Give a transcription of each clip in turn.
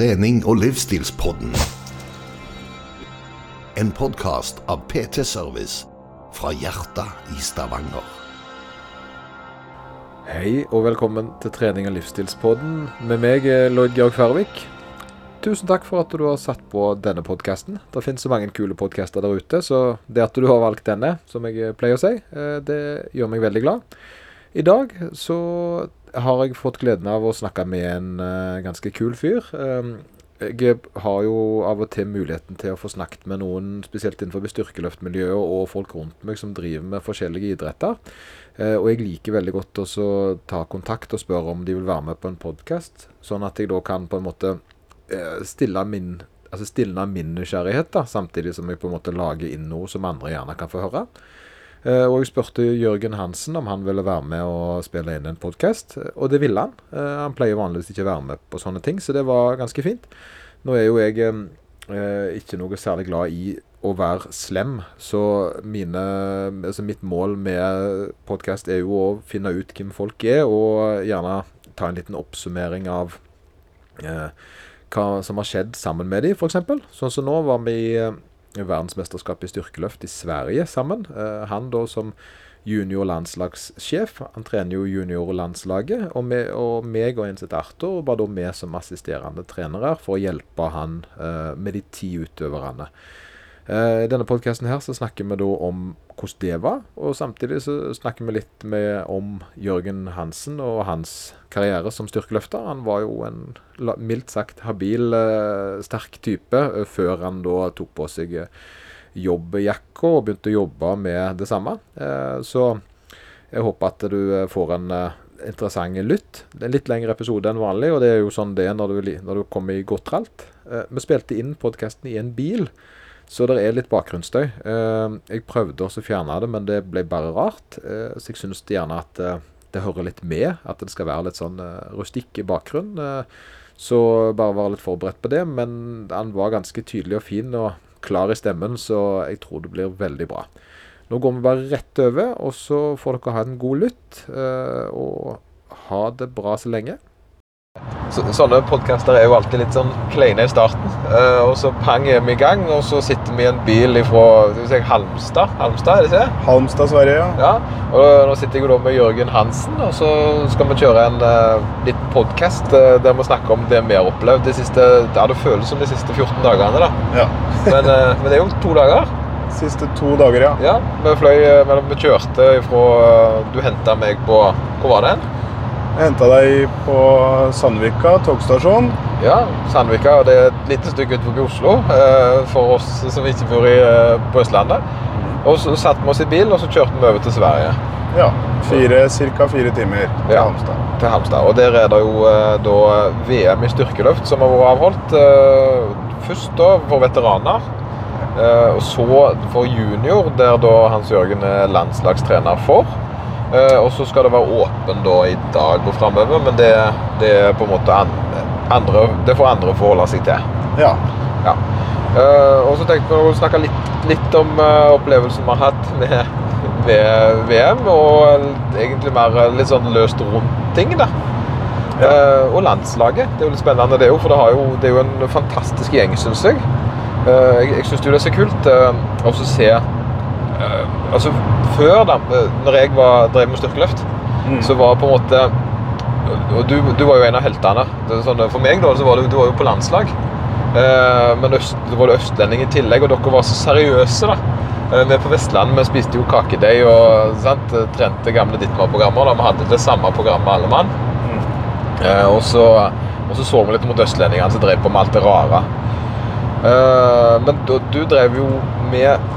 trening- og livsstilspodden. En podkast av PT Service fra hjertet i Stavanger. Hei og velkommen til trening- og livsstilspodden med meg, er Lloyd Georg Færvik. Tusen takk for at du har satt på denne podkasten. Det finnes så mange kule podkaster der ute, så det at du har valgt denne, som jeg pleier å si, eh, det gjør meg veldig glad. I dag så har jeg fått gleden av å snakke med en uh, ganske kul fyr. Um, jeg har jo av og til muligheten til å få snakket med noen, spesielt innenfor styrkeløftmiljøet, og folk rundt meg som driver med forskjellige idretter. Uh, og jeg liker veldig godt å ta kontakt og spørre om de vil være med på en podkast, sånn at jeg da kan på en måte uh, stille min altså stilne min nysgjerrighet, da, samtidig som jeg på en måte lager inn noe som andre gjerne kan få høre. Eh, og jeg spurte Jørgen Hansen om han ville være med og spille inn en podkast, og det ville han. Eh, han pleier vanligvis ikke å være med på sånne ting, så det var ganske fint. Nå er jo jeg eh, ikke noe særlig glad i å være slem, så mine, altså mitt mål med podkast er jo å finne ut hvem folk er, og gjerne ta en liten oppsummering av hva som har skjedd sammen med dem, f.eks. Sånn som nå var vi i verdensmesterskap i styrkeløft i Sverige sammen. Eh, han da som juniorlandslagssjef. Han trener jo juniorlandslaget. Og, og meg og en som heter Arthur var da med som assisterende trenere for å hjelpe han uh, med de ti utøverne. Uh, I denne podkasten her så snakker vi da om hvordan det var, og samtidig så snakker vi litt med, om Jørgen Hansen og hans karriere som styrkeløfter. Han var jo en mildt sagt habil, uh, sterk type før han da tok på seg jobbjakka og begynte å jobbe med det samme. så jeg håper at du får en interessant lytt. Det er en litt lengre episode enn vanlig, og det er jo sånn det er når du, når du kommer i godt tralt. vi spilte inn podkasten i en bil. Så det er litt bakgrunnsstøy. Eh, jeg prøvde også å fjerne det, men det ble bare rart. Eh, så jeg syns gjerne at eh, det hører litt med. At det skal være litt sånn rustikk i bakgrunnen. Så bare være litt forberedt på det. Men han var ganske tydelig og fin og klar i stemmen, så jeg tror det blir veldig bra. Nå går vi bare rett over, og så får dere ha en god lytt. Og ha det bra så lenge. Så, sånne podkaster er jo alltid litt sånn kleine i starten. Uh, og så pang er vi i gang, og så sitter vi i en bil fra si, Halmstad. Halmstad, er det ikke? Halmstad, Sverige, ja. ja. Og Nå sitter jeg jo da med Jørgen Hansen, og så skal vi kjøre en uh, liten podkast uh, der vi snakker om det vi har opplevd de siste Ja, det føles som de siste 14 dagene, da. Ja. men, men, det er jo to dager. Siste to dager, ja. ja vi fløy, vi kjørte ifra Du henta meg på Hvor var det hen? Henta deg på Sandvika togstasjon. Ja, Sandvika. Det er et lite stykke utenfor Oslo eh, for oss som ikke bor i, eh, på Østlandet. Og så satte vi oss i bil, og så kjørte vi over til Sverige. Ja. Ca. fire timer til ja, Halmstad. Til Halmstad. Og der er det jo eh, da VM i styrkeløft som har vært avholdt. Først da for veteraner. Og så for junior, der da Hans Jørgen er landslagstrener for. Uh, og så skal det være åpen da i dag og framover, men det, det, er på en måte andre, det får andre forholde seg til. Ja. ja. Uh, og så tenkte vi å snakke litt, litt om uh, opplevelsen vi har hatt med, med, VM, og egentlig mer litt sånn løst rundt ting, da. Ja. og landslaget. Det er jo litt spennende, det òg, for det, jo, det, er jo en fantastisk gjeng, syns jeg. jeg jeg syns det er så kult å se altså Før, da når jeg var, drev med styrkeløft, mm. så var på en måte Og du, du var jo en av heltene. Sånn, for meg da, så var du, du var jo på landslag. Eh, men øst, du var østlending i tillegg, og dere var så seriøse. da. Eh, vi på Vestlandet vi spiste jo kakedeig og sant, trente gamle Ditmar-programmer. Vi hadde det samme programmet alle mann. Mm. Eh, og, så, og, så, så vi litt mot østlendingene som drev på med alt det rare. Eh, men du, du drev jo med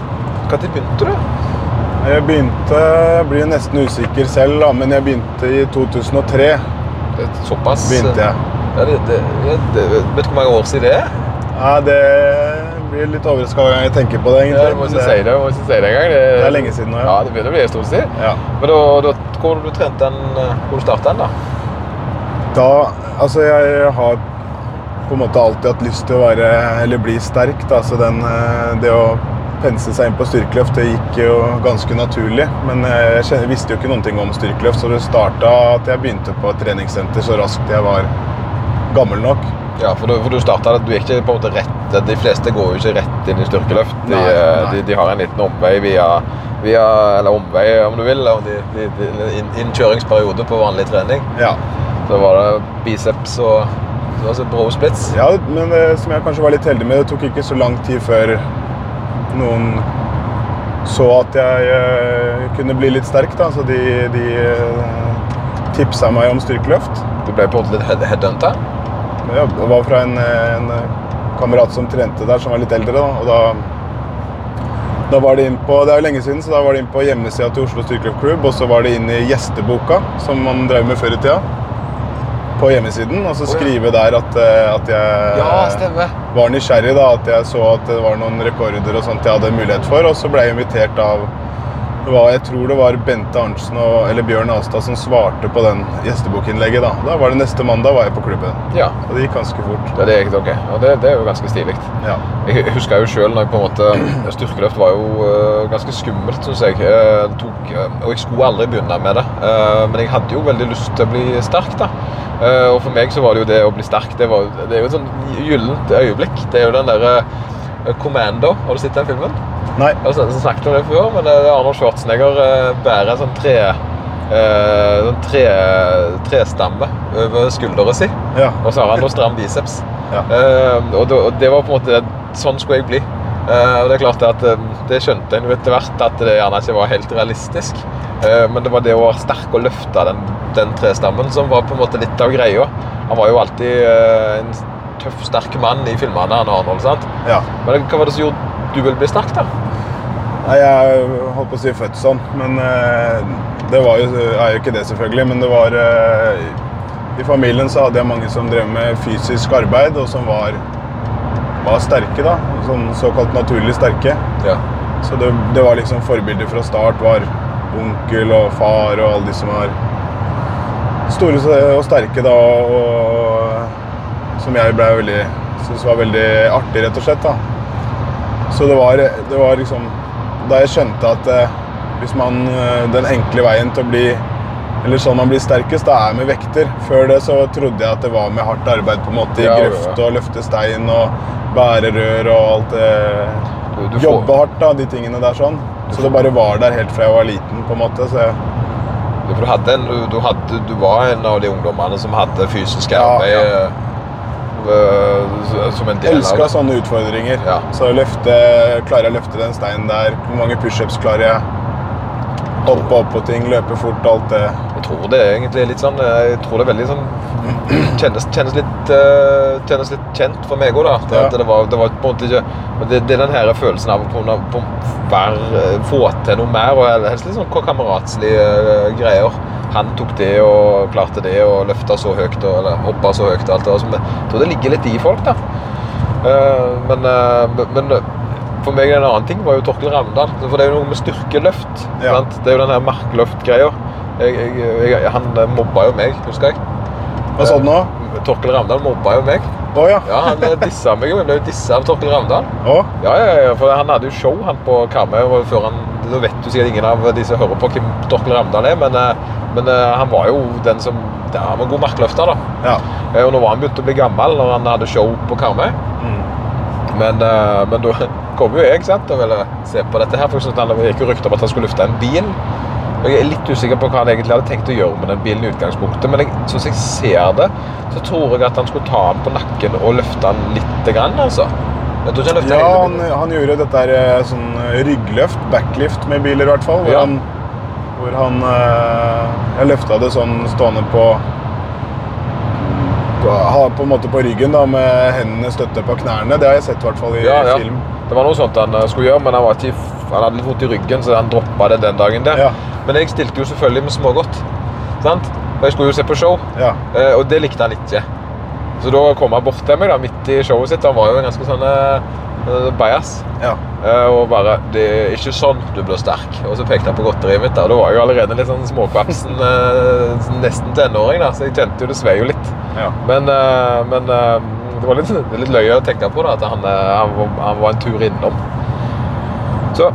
Når begynte du? Jeg begynte Jeg blir nesten usikker selv, da, men jeg begynte i 2003. Såpass? Begynte jeg. Ja, det, det, det, vet du hvor mange år siden det er? Ja, Det blir litt overraska hver gang jeg tenker på det. egentlig. Ja, du må ikke si det, må ikke si det engang. Det, det er lenge siden nå, ja. ja. Det begynner å bli en stund siden. Ja. Men da, da, hvor du trente den, hvor du starta den, da? Da Altså, jeg har på en måte alltid hatt lyst til å være, eller bli sterk. Da. Så den, eh, det å pense seg inn på styrkeløft det gikk jo ganske naturlig. Men jeg visste jo ikke noen ting om styrkeløft, så det starta at jeg begynte på et treningssenter så raskt jeg var gammel nok. Ja, for du, for du startet, du gikk ikke på en måte rett De fleste går jo ikke rett inn i styrkeløft. De, Nei, eh, nei. de, de har en liten omvei via, via Eller omvei, om du vil. De, de, de, inn- innkjøringsperiode på vanlig trening. Ja. Så var det biceps og så var det bro splits. ja, men det som jeg kanskje var litt heldig med, det tok ikke så lang tid før noen så at jeg eh, kunne bli litt sterk. Da. Så de, de eh, tipsa meg om styrkeløft. Du ble på en måte litt head- headhunta. Ja, det var fra en, en kamerat som trente der, som var litt eldre. Da. Og da, da var det inn på, det er jo lenge siden, så da var det inn på hjemmesida til Oslo Styrkeløftklubb. Og så var det inn i gjesteboka, som man drev med før i tida. På hjemmesiden. Og så skrive der at, eh, at jeg Ja, var nysgjerrig. da, At jeg så at det var noen rekorder og sånt jeg hadde mulighet for. Og så ble jeg invitert av var, Jeg tror det var Bente Arntzen og, eller Bjørn Astad som svarte på den gjestebokinnlegget. Da Da var det neste mandag var jeg på klubben. Ja, Og det gikk ganske fort. det, det gikk ok. Og det, det er jo ganske stilig. Ja. Jeg husker jo selv når jeg på en måte Styrkeløft var jo uh, ganske skummelt, syns jeg. Eh, tok, øh, og jeg skulle aldri begynne med det. Eh, men jeg hadde jo veldig lyst til å bli sterk, da. Eh, og for meg så var det jo det å bli sterk Det, var, det er jo et sånn gyllent øyeblikk. Det er jo den derre øh, Commando. Har du sett den filmen? Nei. Jeg har sn- snakket om det før, men det er Arnold Schwarzenegger eh, bærer en sånn tre eh, sånn tre, trestamme over skulderen sin. Ja. Og så har han noe stram biceps. Ja. Eh, og, det var på en måte Sånn skulle jeg bli. Eh, og Det er klart at eh, det skjønte jeg etter hvert at det gjerne ikke var helt realistisk. Eh, men det var det å være sterk og løfte den, den trestammen som var på en måte litt av greia. Han var jo alltid eh, en tøff, sterk mann i filmene. han Arnold, sant? ja. Men hva var det som gjorde du ville bli sterk? da? Nei, jeg holdt på å si født sånn, men eh, det var jo, er jo ikke det selvfølgelig. Men det var eh, I familien så hadde jeg mange som drev med fysisk arbeid, og som var, var sterke, da. Sånn såkalt naturlig sterke. Ja. Så det, det var liksom forbilder fra start. var onkel og far og alle de som var store og sterke da. Og som jeg ble veldig syntes var veldig artig, rett og slett. da. Så det var, det var liksom Da jeg skjønte at eh, hvis man eh, Den enkle veien til å bli Eller sånn man blir sterkest, da er med vekter. Før det så trodde jeg at det var med hardt arbeid på en måte i Ja, ja, ja. grøft og løfte stein og bære rør og alt det Du, du får- Jobbe hardt, da, de tingene der sånn. Så det bare var der helt fra jeg var liten, på en måte. Så jeg, Du, hadde du, hadde, du var en av de ungdommene som hadde fysisk Ja, arbeid ja. Eh, som en del elska sånne utfordringer. Ja. Så løfte, klarer jeg å løfte den steinen der? Hvor mange pushups klarer jeg? Hoppe opp på ting, løpe fort, alt det. Jeg tror det er egentlig litt sånn eh, Jeg tror det er veldig sånn Kjennes, kjennes, litt, uh, kjennes litt kjent for meg òg, da. Det, Ja. det, var, det var på en måte ikke det, det er den her følelsen av å kunne få til noe mer, og helst litt sånn kameratslige uh, greier. Han tok det og klarte det og løfta så høyt og eller hoppa så høyt. og alt det der. Så Jeg tror det ligger litt i folk, da. Eh, men, eh, men for meg en annen ting var jo Torkel Ravndal. For det er jo noe med styrkeløft. Ja. Det er jo den her markløft-greia. Han mobba jo meg, husker jeg. Hva sa du nå? Torkel Ravndal mobba jo meg. Å ja. Ja, Han dissa meg jo. Jeg ble dissa av Torkel Ravndal. Oh. Ja, ja, ja, for han hadde jo show han på Karmøy. før han, Nå vet du sikkert ingen av de som hører på hvem Torkel Ravndal er, men, eh, men eh, han var jo den som ja, Han var god markløfter, da. Ja. Eh, Og nå var han begynt å bli gammel når han hadde show på Karmøy. Mm. Men, eh, men da kom jo jeg sant, og ville se på dette her. For Det gikk jo rykter om at han skulle lufte en bil. Og Jeg er litt usikker på hva han egentlig hadde tenkt å gjøre med den bilen. i utgangspunktet, Men jeg, sånn jeg ser det, så tror jeg at han skulle ta den på nakken og løfte den litt. Grann, altså. Jeg tror ikke han Ja, han, han gjorde dette her, eh, sånn eh, ryggløft, backlift med biler i hvert fall. Hvor Ja. han, hvor han eh, Jeg løfta det sånn stående på, på på en måte på ryggen da, med hendene støtte på knærne. Det har jeg sett i hvert fall i Ja, ja. film. Det var noe sånt han eh, skulle gjøre, men han, var ikke, han hadde litt vondt i ryggen, så han droppa det den dagen. der. Ja. Men jeg stilte jo selvfølgelig med smågodt. Sant? For jeg skulle jo se på show. Ja. Eh, og det likte han ikke. Så da kom han bort til meg da, midt i showet sitt. Han var jo ganske sånn uh, bajas. ja. Og bare 'Det er ikke sånn du blir sterk.' Og så pekte han på godteriet mitt. da, og Da var jeg jo allerede litt sånn småkvapsen, nesten tenåring, da, så jeg kjente jo det svei jo litt. ja. Men, men det var litt, litt løye å tenke på da, at han, eh, han, var, han var en tur innom. Så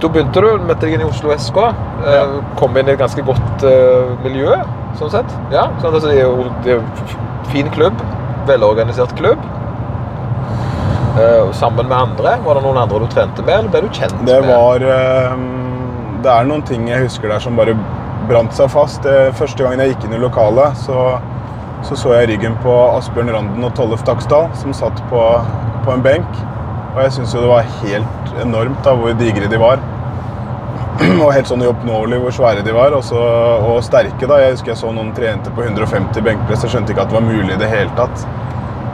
da begynte du, med deg inn i Oslo SK. eh, Ja. Kom inn i et ganske godt uh, miljø, sånn sett. Ja, sånn, altså, det er jo det er fin klubb. velorganisert klubb. Uh, sammen med andre. Var det noen andre du trente med, eller ble du kjent Det med? var eh, Det er noen ting jeg husker der som bare brant seg fast. Det, første gangen jeg gikk inn i lokalet, så, så så jeg ryggen på Asbjørn Randen og Tollef Dagsdal, som satt på, på en benk. Og jeg syns jo det var helt enormt da, hvor digre de var. Og helt sånn uoppnåelig hvor svære de var, og, og sterke. da. Jeg husker jeg så noen trente på 150 benkpress. Jeg skjønte ikke at det var mulig i det hele tatt.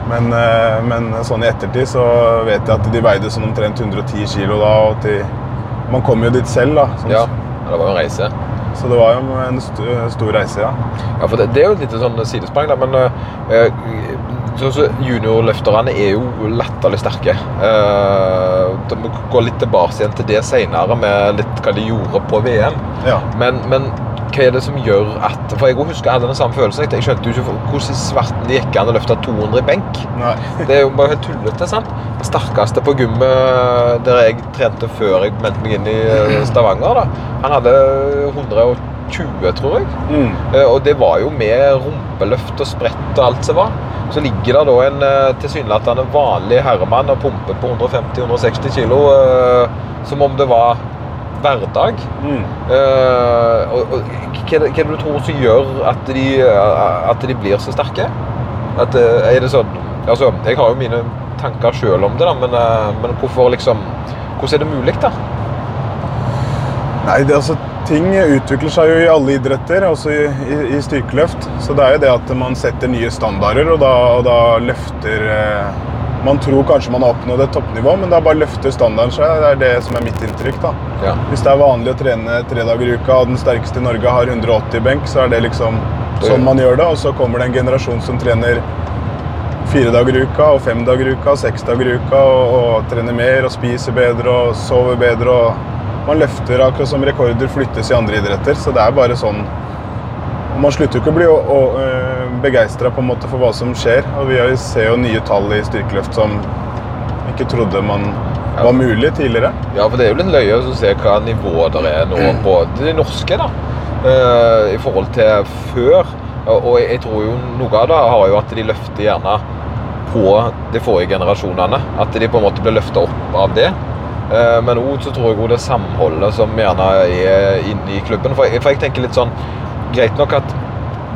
Men, eh, men sånn i ettertid så vet jeg at de veide sånn omtrent 110 kilo da. og til, Man kom jo dit selv, da. Sånn, Ja, det var jo en reise. Så det var jo en st stor reise, ja. Ja, for det, det er jo et lite sånn sidesprang, da, men uh, som juniorløfterne er jo latterlig sterke. Uh, de må gå litt tilbake igjen til det senere, med litt hva de gjorde på VM. ja. Men, men hva er det som gjør at For jeg husker jeg hadde den samme følelsen. Jeg skjønte jo ikke hvordan svarten det gikk an å løfte 200 i benk. Nei. Det er jo bare helt tullete. sant? Det sterkeste på gymmet der jeg trente før jeg meldte meg inn i eh, Stavanger, da, han hadde 120, tror jeg. Mm. Eh, Og det var jo med rumpeløft og sprett og alt som var. Så ligger det da en eh, tilsynelatende vanlig herremann og pumper på 150-160 kilo som om det var hverdag. Mm. Eh, og, og, hva, hva du tror som gjør at de, at de blir så sterke? At, eh, er det sånn Altså, jeg har jo mine tanker sjøl om det, da, men, eh, men hvorfor liksom Hvordan er det mulig, da? Nei, det, altså, ting utvikler seg jo i alle idretter, også i, i, i styrkeløft. Så det er jo det at man setter nye standarder, og da, og da løfter eh, Man tror kanskje man har oppnådd et toppnivå, men da bare løfter standarden seg. Det er det som er mitt inntrykk. da. Ja. Hvis det er vanlig å trene tre dager i uka, og den sterkeste i Norge har 180 benk, så er det liksom sånn man gjør det. Og så kommer det en generasjon som trener fire dager i uka, og fem dager i uka, og seks dager i uka, og, og trener mer og spiser bedre og sover bedre. og Man løfter akkurat som rekorder flyttes i andre idretter, så det er bare sånn Man slutter jo ikke å bli begeistra for hva som skjer. og Vi ser jo nye tall i styrkeløft som ikke trodde man var mulig tidligere. Ja, for det er jo litt løye å se hva nivået det er nå på de norske, da. eh, I forhold til før. Og og jeg tror jo noe av det har jo at de løfter gjerne på de forrige generasjonene. At de på en måte blir løfta opp av det. Eh, Men òg så tror jeg det samholdet som gjerne er inne i klubben. For jeg, for jeg tenker litt sånn Greit nok at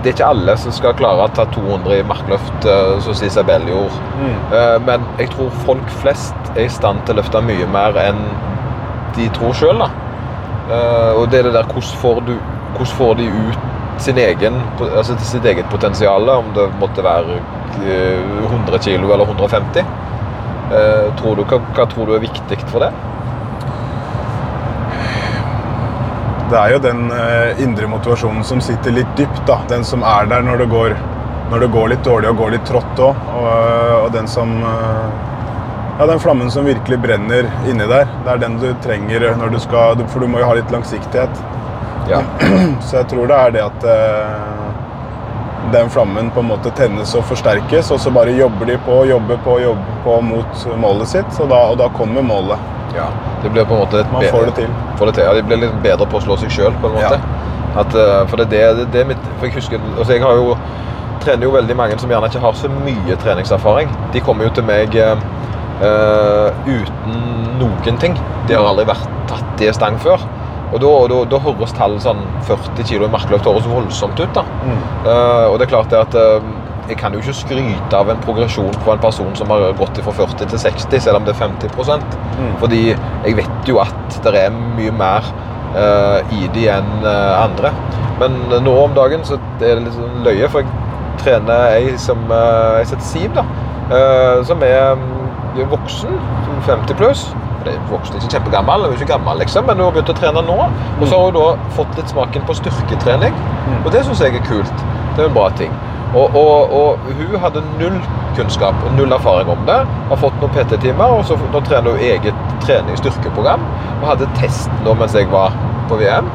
det er ikke alle som skal klare å ta 200 i markløft, eh, som Isabel gjorde. Mm. Men jeg tror folk flest er i stand til å løfte mye mer enn de tror sjøl. Og det er det der hvordan får, du, hvordan får de ut sin egen, altså sitt eget potensial, om det måtte være eh, 100 kilo eller 150. Eh, Tror du, hva, hva tror du er viktig for det? Det er jo den eh, indre motivasjonen som sitter litt dypt. da. Den som er der når det går, når det går litt dårlig og går litt trått òg. Og, eh, og den som eh, Ja, den flammen som virkelig brenner inni der. Det er den du trenger når du skal For du må jo ha litt langsiktighet. Ja. Så jeg tror det er det at den flammen på en måte tennes og forsterkes, og så bare jobber de på, jobber på, jobber på mot målet sitt. Og da, og da kommer målet. ja. Det blir på en måte Man får det til. Får det til. Ja, de blir litt bedre på å slå seg sjøl, på en måte. At, eh, for det det, det er mitt For jeg husker altså jeg har jo trener jo veldig mange som gjerne ikke har så mye treningserfaring. De kommer jo til meg eh, uten noen ting. De har aldri vært tatt i stang før. Og da, da, da høres tall sånn 40 kg i markløft høres voldsomt ut. da. Eh, og det er klart det at uh, jeg kan jo ikke skryte av en progresjon på en person som har gått fra 40 til 60, selv om det er 50% Fordi jeg vet jo at det er mye mer uh, i de enn andre. Men nå om dagen så er det litt sånn løye, for jeg trener ei som uh, jeg heter Siv, da. som er mm, voksen, som 50 pluss. Det er vokste ikke kjempegammel, hun er ikke gammel, liksom, men hun har begynt å trene nå. Og så har hun da fått litt smaken på styrketrening, og det syns jeg er kult. Det er en bra ting. Og, og, og hun hadde null kunnskap og null erfaring om det. Har fått noen PT-timer, og så nå trener hun eget trening styrkeprogram. Og hadde test nå mens jeg var på VM.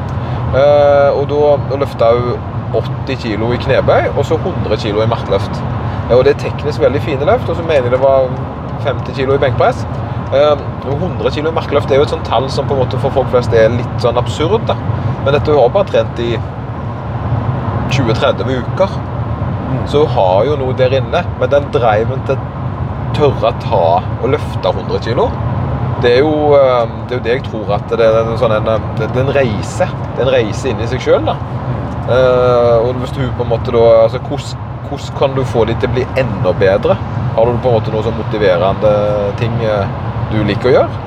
Eh, og da løfta hun 80 kg i knebøy og så 100 kg i markløft. Eh, og det er teknisk veldig fine løft, og så mener jeg det var 50 kg i benkpress. Eh, og 100 kg i markløft er jo et sånt tall som på en måte for folk flest er litt sånn absurd. da. Men dette hun har bare trent i 20-30 uker. så hun har jo noe der inne. Men den driven til tørre å ta og løfte 100 kg det er jo eh, det, er jo det jeg tror at det er en sånn en, eh, det er en reise. Det er en reise inn i seg sjøl, da. Eh, og hvis du på en måte da altså, hvordan, hvordan kan du få de til å bli enda bedre? Har du på en måte noe sånn motiverende ting eh, du liker å gjøre?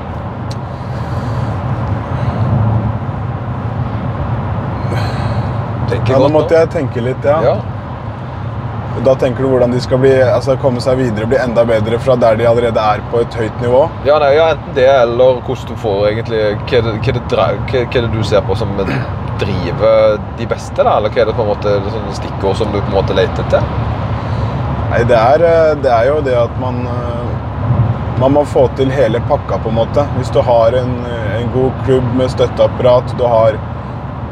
Tenker Ja, nå måtte jeg tenke litt, ja. Ja. Da tenker du hvordan de skal bli, altså, komme seg videre bli enda bedre fra der de allerede er på et høyt nivå? Ja, nei, ja, enten det, eller hvordan du får egentlig Hva er det, hva er det, du ser på som driver de beste, da? Eller hva er det på en måte sånne stikkord som du på en måte leter til? Nei, det er, eh, det er jo det at man eh, Man må få til hele pakka, på en måte. Hvis du har en, en god klubb med støtteapparat, du har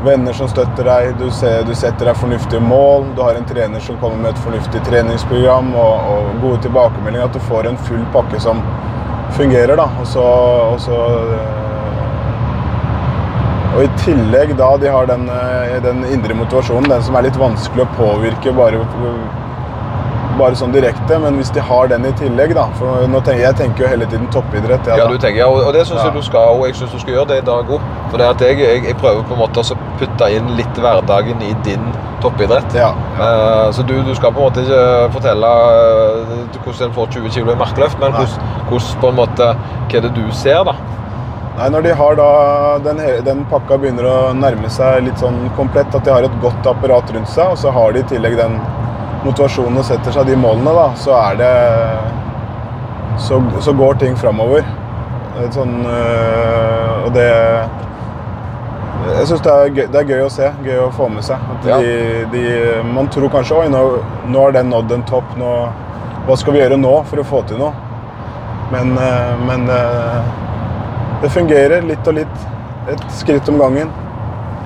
venner som støtter deg, du, ser, du setter deg fornuftige mål, du har en trener som kommer med et fornuftig treningsprogram og, og gode tilbakemeldinger, at du får en full pakke som fungerer, da. Og så, og så eh, Og i tillegg da de har den, eh, den indre motivasjonen, den som er litt vanskelig å påvirke bare bare sånn direkte, men hvis de har den i tillegg, da For tenker, jeg tenker jo hele tiden toppidrett. jeg, Ja, du tenker, ja, og og det syns Ja. jeg du skal, og jeg synes du skal gjøre det i dag òg. For det at jeg, jeg, jeg prøver på en måte å putte inn litt hverdagen i din toppidrett. Ja. Eh, så du, du skal på en måte ikke fortelle uh, hvordan en får 20 kg i markløft, men hvordan, hvordan på en måte, hva er det du ser, da? Nei, når de har da den, den pakka begynner å nærme seg litt sånn komplett, at de har et godt apparat rundt seg, og så har de i tillegg den motivasjonen og setter seg de målene, da, så er det Så, så går ting framover. Sånn øh, Og det Jeg syns det, det er gøy å se. Gøy å få med seg. At Ja. de, de, man tror kanskje Oi, nå, nå har den nådd en topp. Nå, hva skal vi gjøre nå for å få til noe? Men, øh, men øh, det fungerer litt og litt. Et skritt om gangen.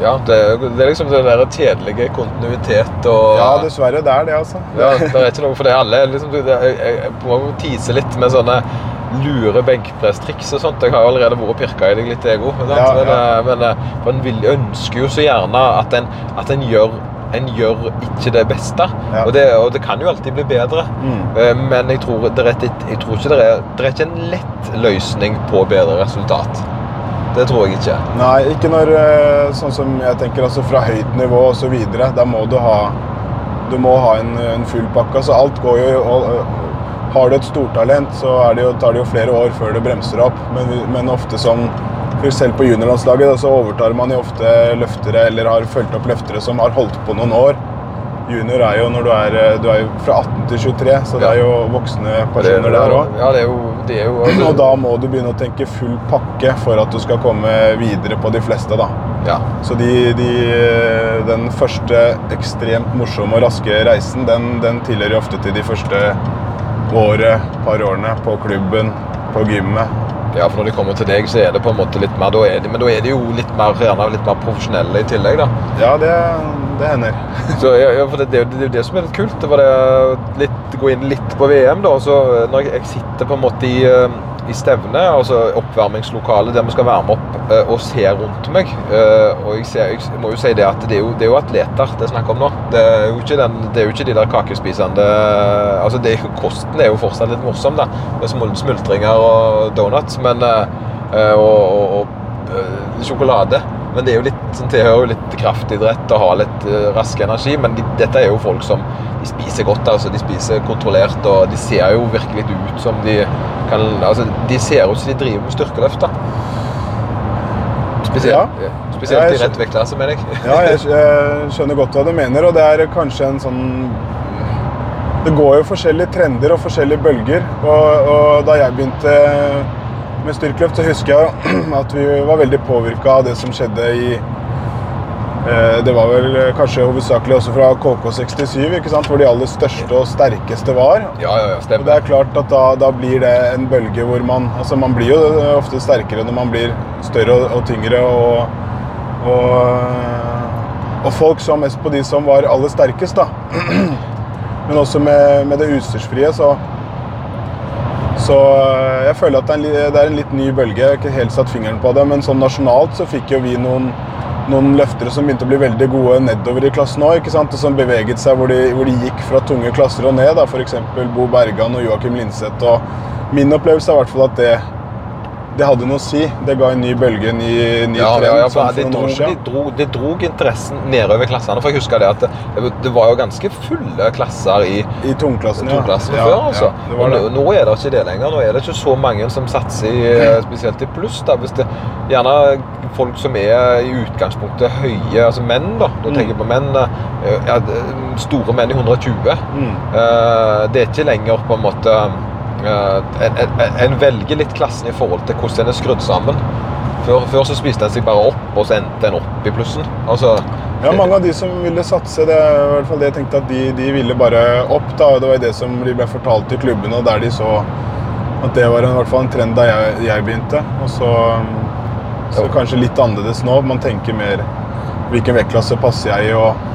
Ja, det, det er liksom den der kjedelige kontinuitet og Ja, dessverre. Det er det, altså. Ja, det er ikke noe for det alle. Liksom, det, jeg, må tise litt med sånne lure benkpresstriks og sånt. Jeg har allerede vært og pirka i deg litt, ego. Ja, men, ja. eh, men man vil, ønsker jo så gjerne at en, at en gjør en gjør ikke det beste. Ja. Og, det, og det kan jo alltid bli bedre. Mm. Eh, Men jeg tror, det er, jeg tror ikke det er, det er ikke en lett løsning på bedre resultat. Det tror jeg ikke. Nei, ikke når øh, Sånn som jeg tenker, altså fra høyt nivå videre. Da må du ha Du må ha en, en full pakke. Altså alt går jo og, og, Har du et stortalent, så det jo, tar det jo flere år før det bremser opp. Men, men ofte som Selv på juniorlandslaget så overtar man jo ofte løftere eller har fulgt opp løftere som har holdt på noen år. Junior er jo når du er, øh, du er fra 18 til 23, så det er jo voksne personer der òg. Ja, det er jo, det er jo Og da må du begynne å tenke full pakke for at du skal komme videre på de fleste. da. ja. Så de, de, den første ekstremt morsomme og raske reisen, den, den tilhører ofte til de første året, par årene på klubben, på gymmet. Ja, for når de kommer til deg, så er det på en måte litt mer da er de, Men da er de jo litt mer, gjerne litt mer profesjonelle i tillegg, da. Ja, det, det hender. Så, ja, ja, for det, det, det er jo det som er litt kult. Det var det litt, Gå inn litt på VM, da. Så når jeg, jeg sitter på en måte i, eh, i stevne, altså oppvarmingslokalet der vi skal varme opp, eh, og se rundt meg eh, Og jeg, ser, jeg må jo si det at det er jo, det er jo atleter det er snakk om nå. Det er den, det er jo ikke de der kakespisende Altså, det, kosten er jo fortsatt litt morsom, da. Med smultringer og donuts, men eh, eh, og, og, og eh, sjokolade. Men det er jo litt, sånn, tilhører jo litt kraftidrett å ha litt uh, rask energi. Men de, dette er jo folk som de spiser godt. altså De spiser kontrollert, og de ser jo virkelig ut som de kan altså De ser ut som de driver med styrkeløft. da. Spesielt, Ja. spesielt Ja, i rett vektklasse, mener jeg. Ja, jeg, jeg skjønner godt hva du mener, og det er kanskje en sånn Det går jo forskjellige trender og forskjellige bølger. Og, og da jeg begynte med styrkeløft, så husker jeg at vi var veldig påvirka av det som skjedde i eh, Det var vel kanskje hovedsakelig også fra KK67, ikke sant? hvor de aller største og sterkeste var. Ja, ja, ja, Og det er klart at da, da blir det en bølge hvor man Altså man blir jo ofte sterkere når man blir større og, og tyngre og, og Og folk så mest på de som var aller sterkest, da. Men også med, med det utstyrsfrie, så Så jeg føler at det er en litt ny bølge. Jeg har ikke helt satt fingeren på det, men sånn nasjonalt så fikk jo vi noen noen løftere som begynte å bli veldig gode nedover i klassen òg. Som beveget seg hvor de, hvor de, gikk fra tunge klasser og ned. F.eks. Bo Bergan og Joakim Linseth. Og min opplevelse er i hvert fall at det det hadde noe å si. Det ga en ny bølge, en ny, ny ja, trend. Ja, ja, sånn det, drog, de det dro interessen nedover klassene. For jeg husker det at det, det var jo ganske fulle klasser i, I tungklassen, ja. tungklassen ja, før. altså. Ja, nå, nå, er det ikke det lenger. Nå er det ikke så mange som satser i, eh, spesielt i pluss. da, hvis det Gjerne folk som er i utgangspunktet høye, altså menn, da. Da mm. tenker jeg på menn. Eh, ja, store menn i 120. Mm. Uh, det er ikke lenger på en måte en, en, en, velger litt klassen i forhold til hvordan den er skrudd sammen. Før, før så spiste en seg bare opp, og så endte en opp i plussen. Altså, ja, mange av de som ville satse, det er i hvert fall det jeg tenkte at de, de ville bare opp. da, Det var det som de ble fortalt i klubbene, og der de så at det var en, i hvert fall en trend da jeg, jeg begynte. Og så, så kanskje litt annerledes nå. Man tenker mer hvilken vektklasse passer jeg i. og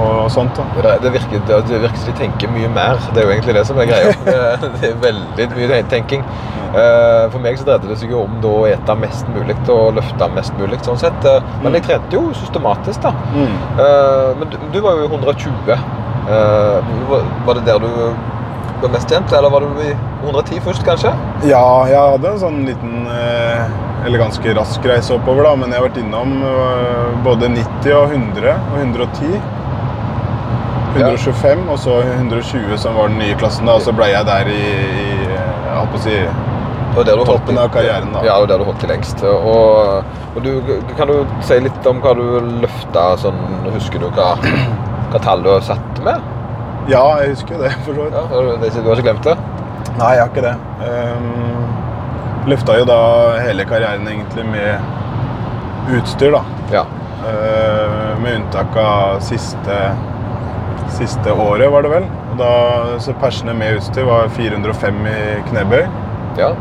og sånt. Da. Det, det, virker, det virker som de tenker mye mer. Det er jo egentlig det som er greia. Det er veldig mye tenking. Eh, for meg så dreide det seg jo om å ete mest mulig og løfte mest mulig. sånn sett. Eh, men jeg trente jo systematisk, da. Mm. Eh, men du, du, var jo 120. Var det der du var mest tjent, eller var du i 110 først, kanskje? Ja, jeg hadde en sånn liten eller ganske rask reise oppover, da, men jeg har vært innom både 90 og 100 og 110. 125, og så 120 som var den nye klassen. da, Og så ble jeg der i, i jeg holdt på å si, toppen av karrieren. da. Ja, var der du holdt til lengst. Og, og du, kan du si litt om hva du løfta sånn Husker du hva, hva tall du har satt med? Ja, jeg husker det. for så vidt. Ja, du har ikke glemt det? Nei, jeg har ikke det. Um, løfta jo da hele karrieren egentlig med utstyr, da. Ja. Uh, med unntak av siste siste året, var det vel. Og da, så persene med utstyr var 405 i knebøy. Ja.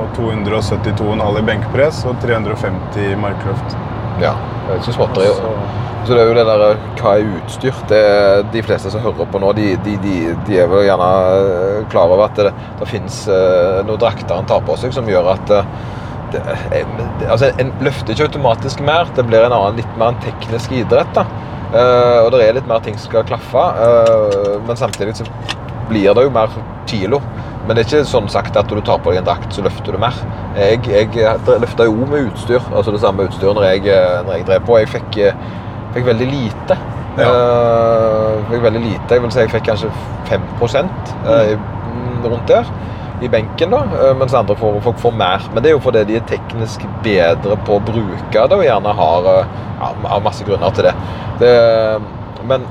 Og 272,5 i benkpress og 350 i markløft. Ja, det er ikke småtteri. Så, så det er jo det der hva er utstyr? Det, de fleste som hører på nå, de, de, de, de er vel gjerne eh, klar over at det, det finnes uh, noen drakter en tar på seg som gjør at det, altså, En løfter ikke automatisk mer. Det blir en annen, litt mer en teknisk idrett. da. Uh, og det er litt mer ting som skal klaffe. Uh, men samtidig så blir det jo mer kilo. Men det er ikke sånn sagt at du tar på deg en drakt, så løfter du mer. Jeg, jeg løfta jo med utstyr, altså det samme utstyret når jeg, når jeg drev på. Jeg fikk, fikk veldig lite. Ja. Uh, fikk veldig lite. Jeg vil si jeg fikk kanskje 5 uh, rundt der i benken, da, mens andre får, folk får mer. Men det er jo fordi de er teknisk bedre på å bruke det og gjerne har ja, masse grunner til det. det men,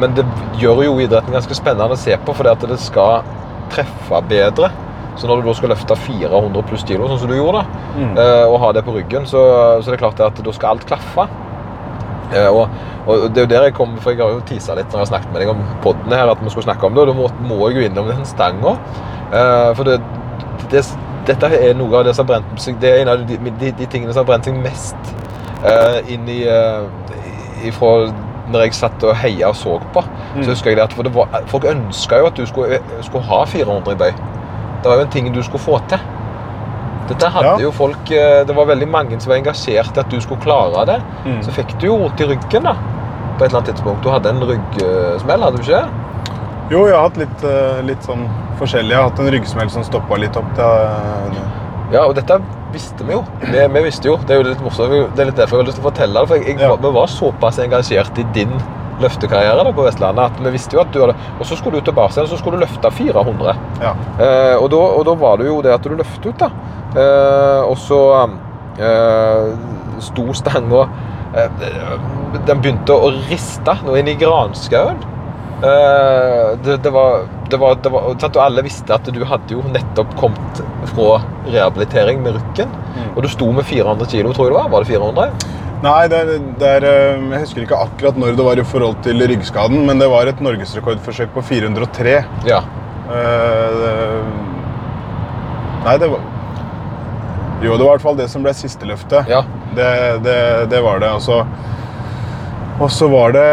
men, det gjør jo idretten ganske spennende å se på, fordi at det skal treffe bedre. Så når du da skal løfte 400 pluss kilo, sånn som du gjorde, da, mm. Eh, og ha det på ryggen, så, så det er klart at da skal alt klaffe. Eh, og, og, det er jo der jeg kommer, for jeg har jo tisa litt når jeg har snakket med deg om poden her, at vi skulle snakke om det, og da må, må jeg jo innom den stanga. Eh, for det, det, dette er noe av det som har brent seg Det er en av de, de, de tingene som har brent seg mest uh, inn i uh, ifra når jeg satt og heia og så på, mm. så husker jeg det at det var, folk ønska jo at du skulle, skulle, ha 400 i bøy. Det var jo en ting du skulle få til. Dette hadde ja. jo folk Det var veldig mange som var engasjert i at du skulle klare det. Mm. Så fikk du jo vondt i ryggen da, på et eller annet tidspunkt. Du hadde en ryggsmell, hadde du ikke? Jo, jeg har hatt litt, litt sånn forskjellig. Jeg har hatt en ryggsmell som stoppa litt opp. Det, ja, og dette visste vi jo. Vi, vi, visste jo. Det er jo litt morsomt. Det er litt derfor jeg har lyst til å fortelle det. For jeg, jeg, ja. vi var såpass engasjert i din løftekarriere da, på Vestlandet at vi visste jo at du hadde Og så skulle du tilbake igjen, så skulle du løfte 400. Ja. Eh, og, da, og, da, var det jo det at du løftet ut, da. Eh, og så eh, sto stanga eh, Den begynte å riste nå inn i granskauen. Eh, det, det, var, det, var, det var? Og alle visste at du hadde jo nettopp kommet fra rehabilitering med rukken. Mm. Og du sto med 400 kilo, tror jeg det var? Var det 400? Nei, det er, det er, eh, jeg husker ikke akkurat når det var i forhold til ryggskaden, men det var et norgesrekordforsøk på 403. Ja. Uh, nei, det var Jo, det var i hvert fall det som ble siste løftet. Ja. Det, det, var det. Altså og så var det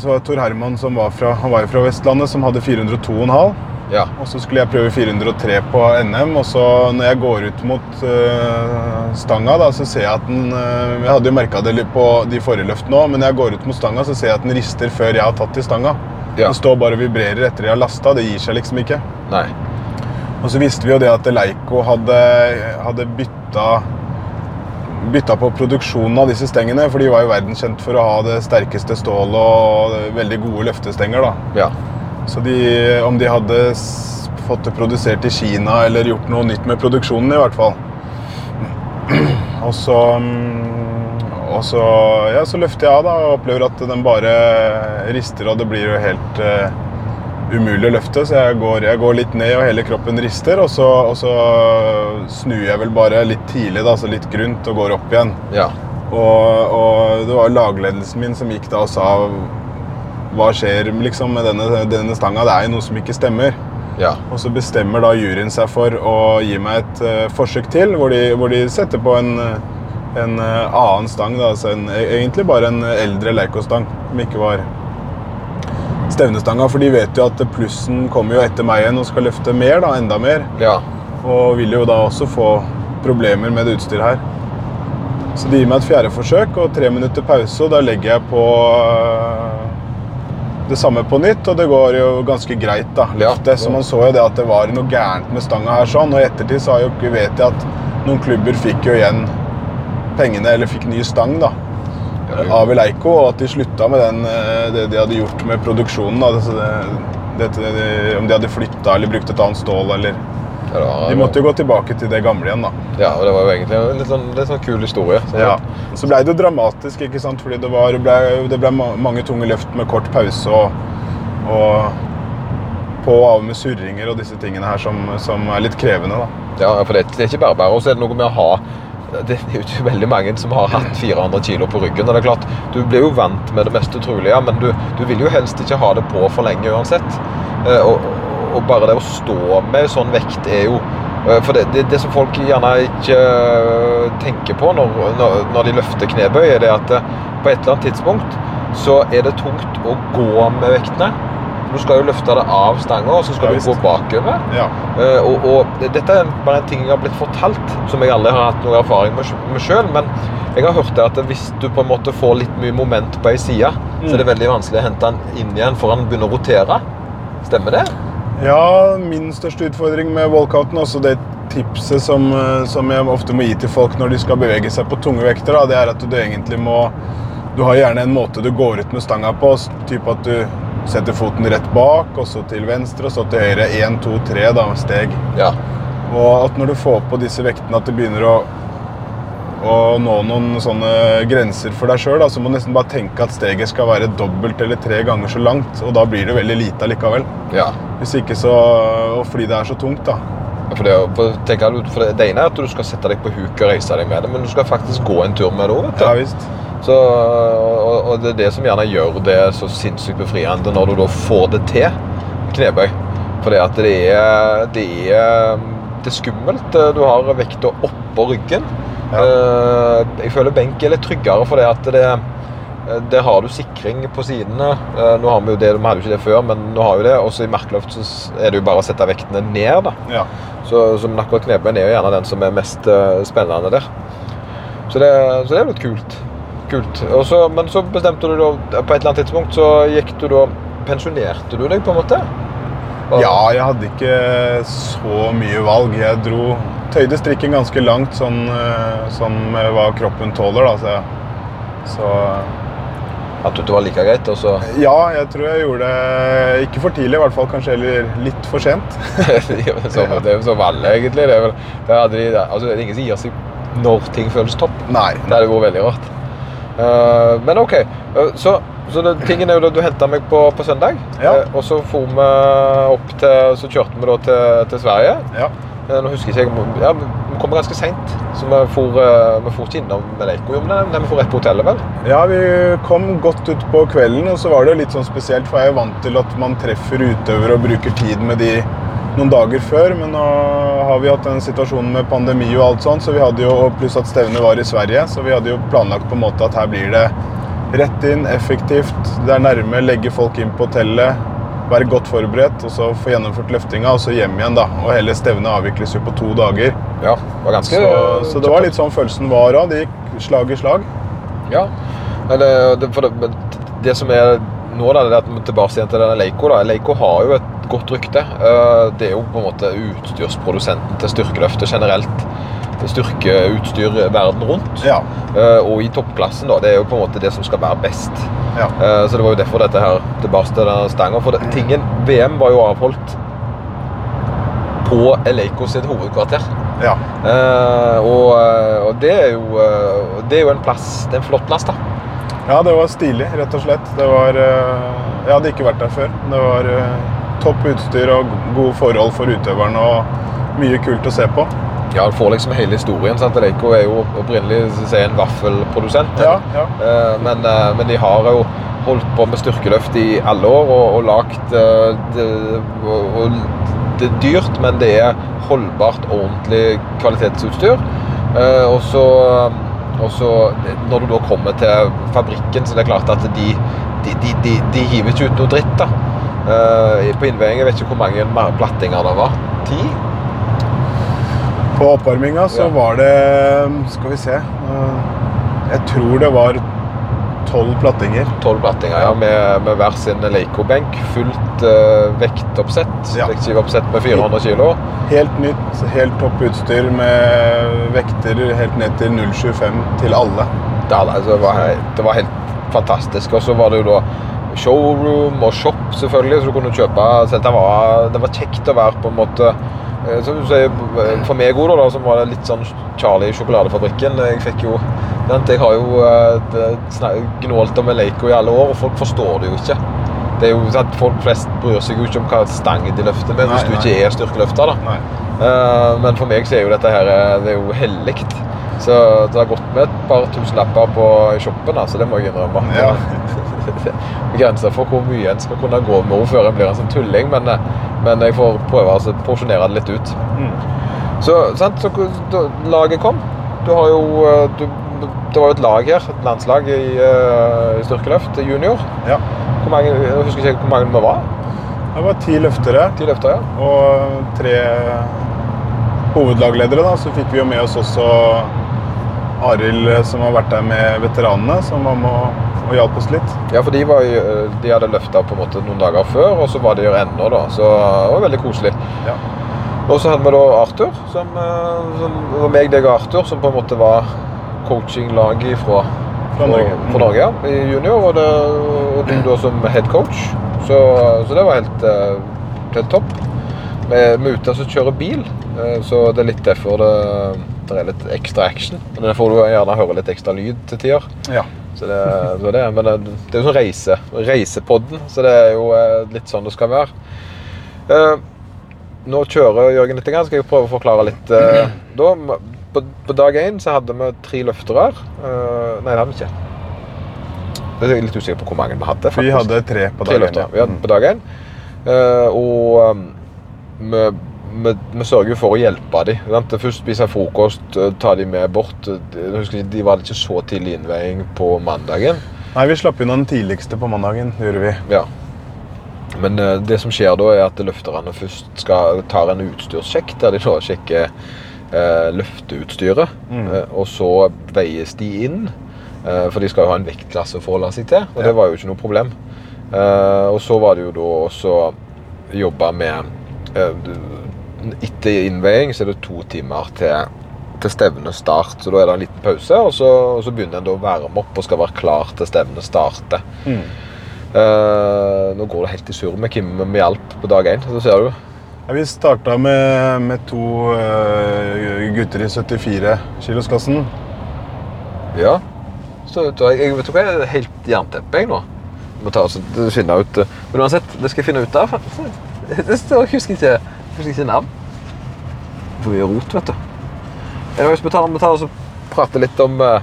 så var Tor Herman som var fra, han var fra Vestlandet, som hadde 402,5. Ja. Og så skulle jeg prøve 403 på NM, og så når jeg går ut mot øh, stanga, da, så ser jeg at den øh, Jeg hadde jo merka det litt på de forrige løftene òg, men når jeg går ut mot stanga, så ser jeg at den rister før jeg har tatt i stanga. Ja. Den står bare og vibrerer etter jeg har lasta. Det gir seg liksom ikke. Nei. Og så visste vi jo det at Leiko hadde, hadde bytta bytta på produksjonen av disse stengene, for de var jo verdenskjent for å ha det sterkeste stålet og veldig gode løftestenger. da. Ja. Så de, om de hadde fått det produsert i Kina eller gjort noe nytt med produksjonen, i hvert fall. Og så mm, og så, ja, så løfter jeg av da, og opplever at den bare rister, og det blir jo helt eh, umulig å løfte. Så jeg går, jeg går litt ned, og hele kroppen rister. Og så, og så snur jeg vel bare litt tidlig, da, så litt grunt, og går opp igjen. Ja. Og, og det var lagledelsen min som gikk da og sa hva skjer liksom med denne, denne stanga? Det er jo noe som ikke stemmer. Ja. Og så bestemmer da juryen seg for å gi meg et uh, forsøk til, hvor de, hvor de setter på en, en eh, annen stang. Da, altså en, e- egentlig bare en eldre Leico-stang, som ikke var stevnestanga. For de vet jo at plussen kommer jo etter meg igjen og skal løfte mer, da, enda mer. Ja. Og vil jo da også få problemer med det utstyret her. Så de gir meg et fjerde forsøk og tre minutter pause, og da legger jeg på øh, det samme på nytt, og det går jo ganske greit. da. Ja. Det, så man så jo det at det var noe gærent med stanga her, sånn, og i ettertid så har jo, vet jeg at noen klubber fikk jo igjen pengene, eller fikk ny stang, da. Av Leico, og at de slutta med den, øh, det de hadde gjort med produksjonen. da. Så det, det, det, om de hadde flytta eller brukt et annet stål, eller Ja, de måtte jo gå tilbake til det gamle igjen, da. Ja, og det var jo egentlig en litt sånn, litt sånn kul historie. Så- Så ble det jo dramatisk, ikke sant? fordi det, var, ble, det ble mange tunge løft med kort pause og, og på og av med surringer og disse tingene her som, som er litt krevende. da. Ja, for det, det er ikke bare bare. Og så er det noe med å ha Det er jo ikke veldig mange som har hatt 400 kilo på ryggen. og det er klart, Du blir jo vant med det meste trolige, men du, du vil jo helst ikke ha det på for lenge uansett. Eh, Og, og bare det å stå med sånn vekt er jo eh, For det, det, det som folk gjerne ikke eh, tenker på når, når, de løfter knebøy, er det at på et eller annet tidspunkt så er det tungt å gå med vektene. Du skal jo løfte det av stanga, og så skal Ja, du gå bakover. Ja. Uh, og, og dette er bare en ting jeg har blitt fortalt, som jeg aldri har hatt noe erfaring med, sjøl. Men jeg har hørt det at hvis du på en måte får litt mye moment på ei side, så er det veldig vanskelig å hente den inn igjen før den begynner å rotere. Stemmer det? ja, min største utfordring med walkouten, også det tipset som, eh, som jeg ofte må gi til folk når de skal bevege seg på tunge vekter, da, det er at du egentlig må Du har gjerne en måte du går ut med stanga på, typ at du setter foten rett bak, og så til venstre, og så til høyre. Én, to, tre da, steg. Ja. Og at når du får på disse vektene at det begynner å, å nå noen sånne grenser for deg sjøl, så må du nesten bare tenke at steget skal være dobbelt eller tre ganger så langt. Og da blir det veldig lite allikevel. ja. Hvis ikke så Og fordi det er så tungt, da. For det, for, for det, det ene er at du skal sette deg på huk og reise deg med det, men du skal faktisk gå en tur med det òg. Ja visst. Så, og, og det er det som gjerne gjør det så sinnssykt befriende når du da får det til knebøy. For det det er, det er, det er skummelt. Du har vekta oppå ryggen. Ja. Eh, Jeg føler benk er litt tryggere for det at det der har du sikring på sidene. Eh, Nå har Vi jo det, vi hadde jo ikke det før, men nå har vi det. Også i merkeløft så er det jo bare å sette vektene ned. da. Ja. Så, så akkurat knebøyen er jo gjerne den som er mest eh, spennende der. Så det, så det er litt kult. Kult. Så, men så bestemte du da På et eller annet tidspunkt så gikk du da Pensjonerte du deg, på en måte? Og- ja, jeg hadde ikke så mye valg. Jeg dro Tøyde strikken ganske langt, sånn, som sånn hva kroppen tåler, da. Så, så At det var like greit, og så ja, jeg tror jeg gjorde det ikke for tidlig, i hvert fall kanskje heller litt for sent. så, Det er jo som alle, egentlig. Det er, vel, det, er, aldri, altså, det er ingen som gir seg når ting føles topp. Nei. Det hadde vært veldig rart. Eh, men OK. Uh, så, så det, tingen er jo da du henta meg på, på søndag. Ja. Uh, og så for vi opp til Så kjørte vi da til, til Sverige. Ja. Nå husker ikke ja, Vi kom ganske seint, så vi for, vi for ikke innom Leiko. Vi for rett på hotellet, vel? Ja, vi kom godt ut på kvelden, og så var det litt sånn spesielt, for jeg er vant til at man treffer utøvere og bruker tid med de noen dager før, men nå har vi hatt den situasjonen med pandemi og alt sånt, så vi hadde jo, pluss at stevnet var i Sverige, så vi hadde jo planlagt på en måte at her blir det rett inn, effektivt, det er nærme, legge folk inn på hotellet, være godt forberedt og så få gjennomført løftinga, og så hjem igjen. da. Og hele stevnet avvikles jo på to dager. Ja, det var ganske Så, så det var litt sånn følelsen var òg. Det gikk slag i slag. Ja. Eller, det, for det, det som er nå, da, det tilbake igjen til denne Leico. da. Leico har jo et godt rykte. Eh, Det er jo på en måte utstyrsprodusenten til styrkeløftet generelt. Styrkeutstyr verden rundt. Ja. Eh, Og i toppklassen, da. Det er jo på en måte det som skal være best. ja. Eh, Så det var jo derfor dette her tilbake til denne stanga. For det, tingen, VM var jo avholdt på Eleiko sitt hovedkvarter. ja. Og, og det er jo Det er jo en plass Det er en flott plass, da. Ja, det var stilig, rett og slett. Det var eh, Jeg hadde ikke vært der før. Det var eh, topp utstyr og gode forhold for utøverne og mye kult å se på. Ja, Du får liksom hele historien. sant? Eleiko er jo opprinnelig en vaffelprodusent. Ja, ja. Eh, men, men de har jo holdt på med styrkeløft i alle år og, og lagt eh, det, og, det er dyrt, men det er holdbart, ordentlig kvalitetsutstyr. Og så og så når du da kommer til fabrikken, så det er klart at de, de, de, de, de hiver ikke ut noe dritt. da. Uh, på innveiing, jeg vet ikke hvor mange plattinger det var. Ti? På oppvarminga så Ja. var det Skal vi se Uh, Jeg tror det var tolv plattinger. Tolv plattinger, ja, med, med hver sin Leico-benk. Fullt uh, vektoppsett. Ja. Vektskiveoppsett med 400 kilo. Helt nytt, helt topp utstyr med vekter helt ned til 0,25 til alle. Det, altså, det, var, det var helt fantastisk. Og så var det jo da showroom og shop, selvfølgelig, så du kunne kjøpe så det var, det var kjekt å være på en måte som du sier, For meg Oda, da, som var det litt sånn Charlie i sjokoladefabrikken Jeg fikk jo Jeg har jo eh, gnålt om Eleiko i alle år, og folk forstår det jo ikke. Det er jo at Folk flest bryr seg jo ikke om hva stang de løfter med, hvis du nei. ikke er styrkeløfter. da. Nei. Eh, men for meg så er jo dette her eh, det er jo hellig. Så det har gått med et par tusenlapper på i shoppen, altså, det må jeg innrømme. Ja. Grenser for hvor mye en skal kunne gå med henne før en blir en sånn tulling, men, eh, men jeg får prøve å porsjonere det litt ut. Mm. Så, sant, så da laget kom. Du har jo eh, du, Det var jo et lag her, et landslag i, uh, styrkeløft junior. Ja. Hvor mange, jeg husker ikke hvor mange vi var. Det var ti løftere Ti løftere, ja. og tre hovedlagledere. da, Så fikk vi jo med oss også Arild, som har vært der med veteranene, som var med og, og hjalp oss litt. Ja, for de, var, jo- de hadde løfta på en måte noen dager før, og så var de her ennå, da. Så det var veldig koselig. Ja. Og så hadde vi da Arthur, som, eh, som var meg, deg og Arthur, som på en måte var coachinglaget fra, Fra Norge. fra Norge ja, i junior, og, det, og du da som head coach. Så, så det var helt, eh, helt topp. Vi vi er ute og kjører bil, eh, så det er litt derfor det, det er litt ekstra action. Men Der får du gjerne høre litt ekstra lyd til tider. Ja. Så det, så det, men det, det er jo sånn reise, reisepodden, så det er jo eh, litt sånn det skal være. Eh, nå kjører Jørgen litt, så skal jeg prøve å forklare litt. eh, da, på, på dag én så hadde vi tre løftere. Eh, nei, det hadde vi ikke. Jeg er litt usikker på hvor mange vi hadde. Vi hadde tre på dag én. Ja. vi hadde på dag én. Eh, og um, vi, vi, vi sørger for å hjelpe dem. Først spise frokost, eh, ta dem med bort. Jeg husker De var ikke så tidlig innveiing på mandagen. Nei, vi slapp unna den tidligste på mandagen. det gjorde vi. Ja. Men eh, det som skjer da, er at løfterne først skal ta en utstyrssjekk, der de da sjekker eh, løfteutstyret. Mm. Eh, og så veies de inn, eh, for de skal jo ha en vektklasse å forholde seg til. Og Ja. det var jo ikke noe problem. Eh, og så var det jo da også jobba med eh, Etter innveiing så er det to timer til, til stevnestart. Så da er det en liten pause, og så, og så begynner en å varme opp og skal være klar til stevnet starter. Mm. Uh, nå går det helt i surr med Kim med hjelp på dag én. Så ser du. Ja, vi starta med, med to uh, gutter i 74-kilosklassen. Ja. Så jeg, jeg vet du hva, jeg er helt jernteppe jeg nå. Jeg må ta oss, finne ut, eh, Men uansett, det skal jeg finne ut av. Det står, jeg husker ikke, jeg husker ikke navn. For mye rot, vet du. Anyways, vi tar, vi tar og prater litt om uh,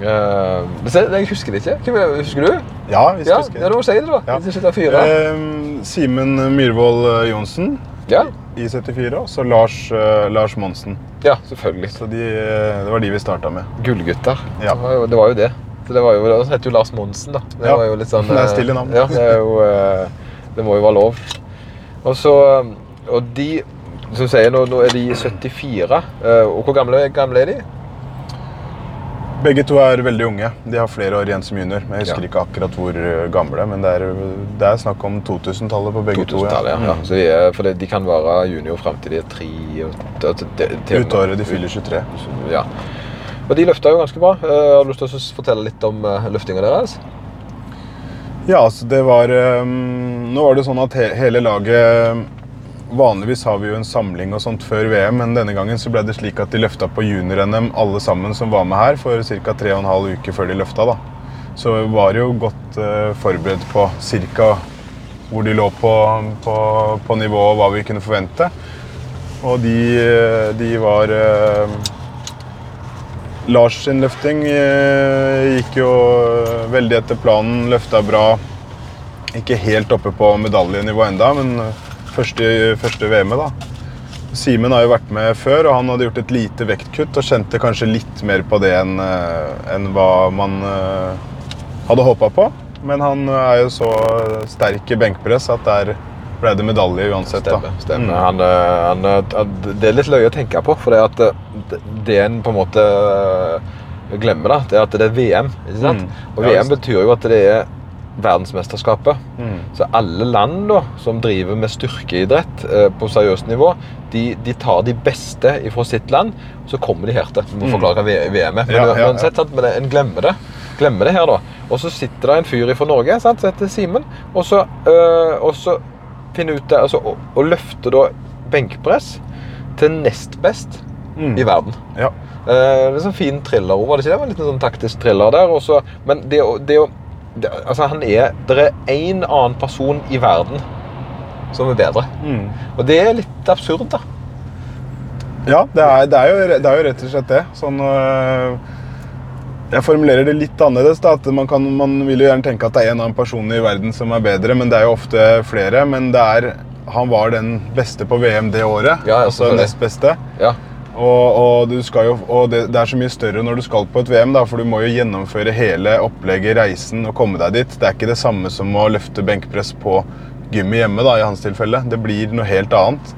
Jeg husker det ikke. Er, husker du? Ja, hvis Ja, husker. ja, må si det, da. Ja. Eh, Simen Myhrvold Johnsen Ja. i 74, og så Lars, uh, Lars Monsen. ja, selvfølgelig. Så de, det var de vi starta med. Gullgutter. Ja. Det, var jo, det var jo det. Så det var jo, Han heter jo Lars Monsen, da. Det Ja, var jo litt sånn, det er stille navn. Ja, det er jo, Det må jo være lov. Og så Og de som sier nå, nå er de 74. eh, Og hvor gamle, gamle er de? Begge to er veldig unge. De har flere år igjen som junior. Men jeg husker Ja. ikke akkurat hvor eh, gamle, men det er, det er snakk om 2000-tallet på begge to. 2000-tallet, ja. ja. Mm. Så de er, for de kan være junior fram til de er tre Ut året de fyller 23. Ja. Og de løfta jo ganske bra. Eh, Har du lyst til å fortelle litt om løftinga deres? Ja, altså det var ehm, Nå var det sånn at he hele laget Vanligvis har vi jo en samling og sånt før VM, men denne gangen så ble det slik at de løfta på junior-NM alle sammen som var med her, for ca. 3,5 uker før de løfta. da. Så vi var jo godt eh, forberedt på ca. hvor de lå på, på, på nivå og hva vi kunne forvente. Og de, eh, de var eh, Lars sin løfting eh, gikk jo veldig etter planen, løfta bra. Ikke helt oppe på medaljenivå enda, men første, første VM-et, da. Simen har jo vært med før, og han hadde gjort et lite vektkutt og kjente kanskje litt mer på det enn en hva man eh, hadde håpa på. Men han er jo så sterk i benkpress at der ble det medalje uansett. da. Stemmer. stemmer. Mm. Han, eh, han, eh, det er litt løye å tenke på, for det, at eh, det- en på en måte eh, glemmer, da, det er at det er VM. ikke? Mm. Og Ja, VM betyr jo at det er verdensmesterskapet. Mm. Så alle land da, som driver med styrkeidrett eh, på seriøst nivå, de, de tar de beste fra sitt land, så kommer de her til. Vi Mm. forklare VM. Men, Ja, ja, uansett, sant, men en glemmer det. Glemmer det her da. Og så sitter det en fyr fra Norge sant, som heter Simen, og så, øh, og så finner ut det, altså, og, og løfter da benkpress til nest best Mm. i verden. Ja. Eh, det er sånn fin thriller var det ikke det? Det var En liten sånn taktisk thriller der. Også, men det, det, å- det, altså han er, det er én annen person i verden som er bedre. Mm. Og det er litt absurd, da. Ja, det er, det, er jo, det er jo rett og slett det. Sånn, øh, jeg formulerer det litt annerledes. Da, at man, kan, man vil jo gjerne tenke at det er en annen person i verden som er bedre, men det er jo ofte flere. Men det er, han var den beste på VM det året. Ja, altså nest beste. Ja. Og, og, jo, og det, det er så mye større når du skal på et VM, da, for du må jo gjennomføre hele opplegget, reisen og komme deg dit. Det er ikke det samme som å løfte benkpress på gymmet hjemme, da, i hans tilfelle. Det blir noe helt annet.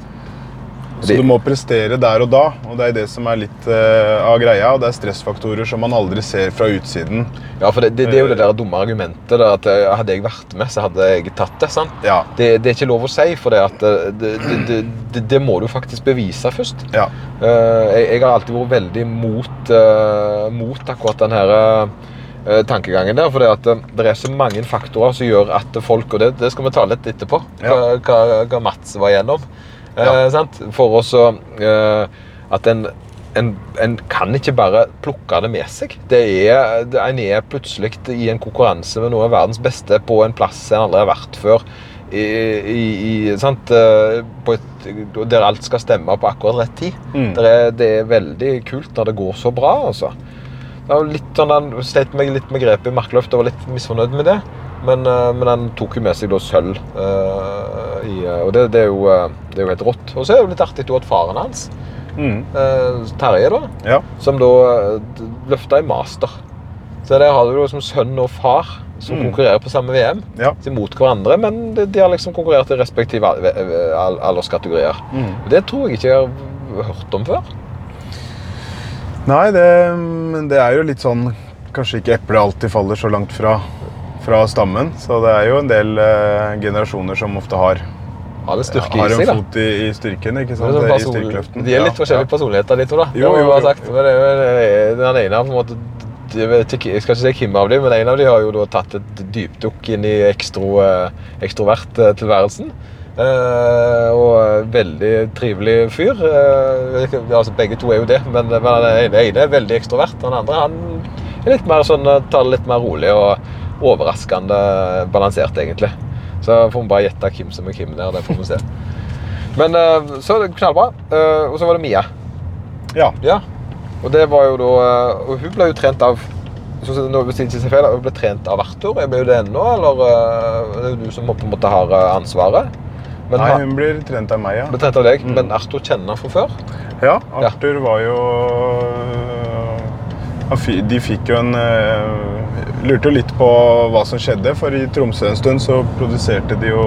Så du må prestere der og da, og det er det som er litt uh, av greia. Og det er stressfaktorer som man aldri ser fra utsiden. Ja, for det, det, det er jo det der dumme argumentet. Da, at eh, Hadde jeg vært med, så hadde jeg tatt det. sant? Ja. Det, det er ikke lov å si, for det, at eh, det, må du faktisk bevise først. ja. Uh, jeg, jeg har alltid vært veldig mot, uh, mot akkurat den her eh, tankegangen der. For det, at, eh, det er så mange faktorer som gjør at folk Og det, det skal vi ta litt etterpå, hva, Ja. hva, hva Mats var igjennom. Eh, Ja. sant? For også eh, At en, en, en kan ikke bare plukke det med seg. Det er, det, en er plutselig i en konkurranse med noen av verdens beste på en plass en aldri har vært før. I, i, i, sant? Eh, et, der alt skal stemme på akkurat rett tid. Mm. Det, er, det er veldig kult når det går så bra, altså. Jeg sånn, slet meg litt med grepet i markløft og var litt misfornøyd med det. Men, eh, men han tok jo med seg da sølv. eh, i, eh, og det, det, er jo, det er jo helt rått. Og så er det jo litt artig at faren hans, Mm. Terje, da, ja. som da løfta i master. Så der har du liksom sønn og far som Mm. konkurrerer på samme VM. ja. Mot hverandre, men de, de har liksom konkurrert i respektive al- al- alderskategorier. Mm. Det tror jeg ikke jeg har hørt om før. Nei, det, det er jo litt sånn Kanskje ikke eplet alltid faller så langt fra, fra stammen. Så det er jo en del eh, generasjoner som ofte har, Har litt styrke i en seg, da. fot i, i styrken. ikke sant? sånn I styrkeløften. De er litt forskjellige ja. personligheter, de to. da. Jo, jo, jo sagt. Men det er jo- Den ene har på en måte jeg, ikke, jeg skal ikke si hvem av dem, men en av dem har jo da tatt et dypdukk inn i ekstro, eh, ekstrovert-tilværelsen. Eh, og veldig trivelig fyr. Eh, altså, begge to er jo det, men, men den ene, er veldig ekstrovert. Den andre han er litt mer sånn, eh, tar det litt mer rolig og overraskende balansert, egentlig. Så får vi bare gjette hvem som er hvem der. Det får vi se. Men eh, så er det knallbra. Eh, og så var det Mia. Ja. Ja. Og det var jo da eh, Og hun ble jo trent av nå, hvis jeg ikke ser feil, hun ble trent av Arthur. Er hun det ennå, eller det er jo du som på en måte har ansvaret? Men Nei, hun blir trent av meg, ja. ble trent av deg, Mm. men Arthur kjenner fra før? Ja, Arthur var jo De fikk jo en lurte jo litt på hva som skjedde, for i Tromsø en stund så produserte de jo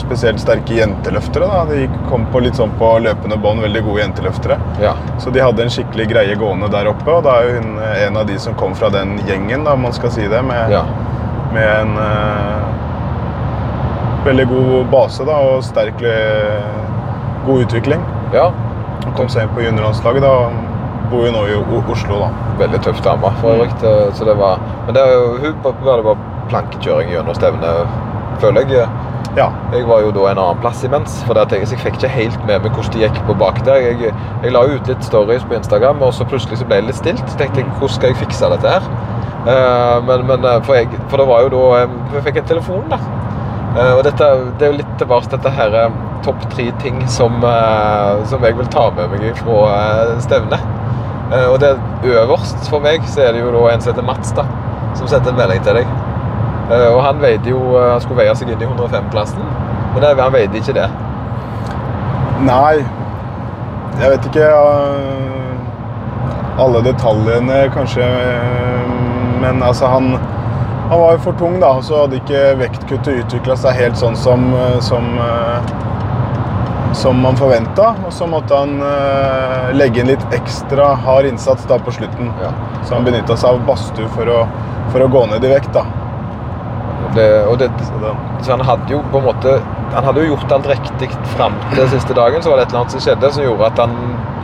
spesielt sterke jenteløftere. da. De kom på litt sånn på løpende bånd, veldig gode jenteløftere. Ja. Så de hadde en skikkelig greie gående der oppe, og da er jo hun en av de som kom fra den gjengen, da, om man skal si det, med, ja. med en uh, veldig god base da, og sterk, eh, god utvikling. ja. Hun kom seg inn på juniorlandslaget, da bor jo nå i O- Oslo, da. Veldig tøff dame, for øvrig. det- Så det var, men det hun var det bare plankekjøring gjennom stevnet, føler jeg. Ja. Jeg var jo da en annen plass imens, for det, jeg, jeg fikk ikke helt med meg hvordan det gikk på bak der. Jeg, jeg la ut litt stories på Instagram, og så plutselig så ble det litt stilt. Så tenkte jeg, hvordan skal jeg fikse dette her? Uh, men, men eh, for, jeg, for det var jo da Vi fikk en telefon, da. Uh, og dette, det er jo litt tilbake til dette her eh, topp tre ting som, uh, som jeg vil ta med meg fra eh, stevnet. Eh, og det øverst for meg så er det jo da en som heter Mats, da, som sendte en melding til deg. Eh, og han veide jo eh, Han skulle veie seg inn i 105-plassen, men han veide ikke det. Nei, jeg vet ikke alle detaljene, kanskje. Men altså, han, han var jo for tung, da. Så hadde ikke vektkuttet utvikla seg helt sånn som, som, som man forventa. Og så måtte han uh, legge inn litt ekstra hard innsats da på slutten. Ja. Så han benytta seg av badstue for, for å gå ned i vekt. da. det, det Så han hadde jo på en måte Han hadde jo gjort alt riktig fram til siste dagen. Så var det et eller annet som skjedde som gjorde at han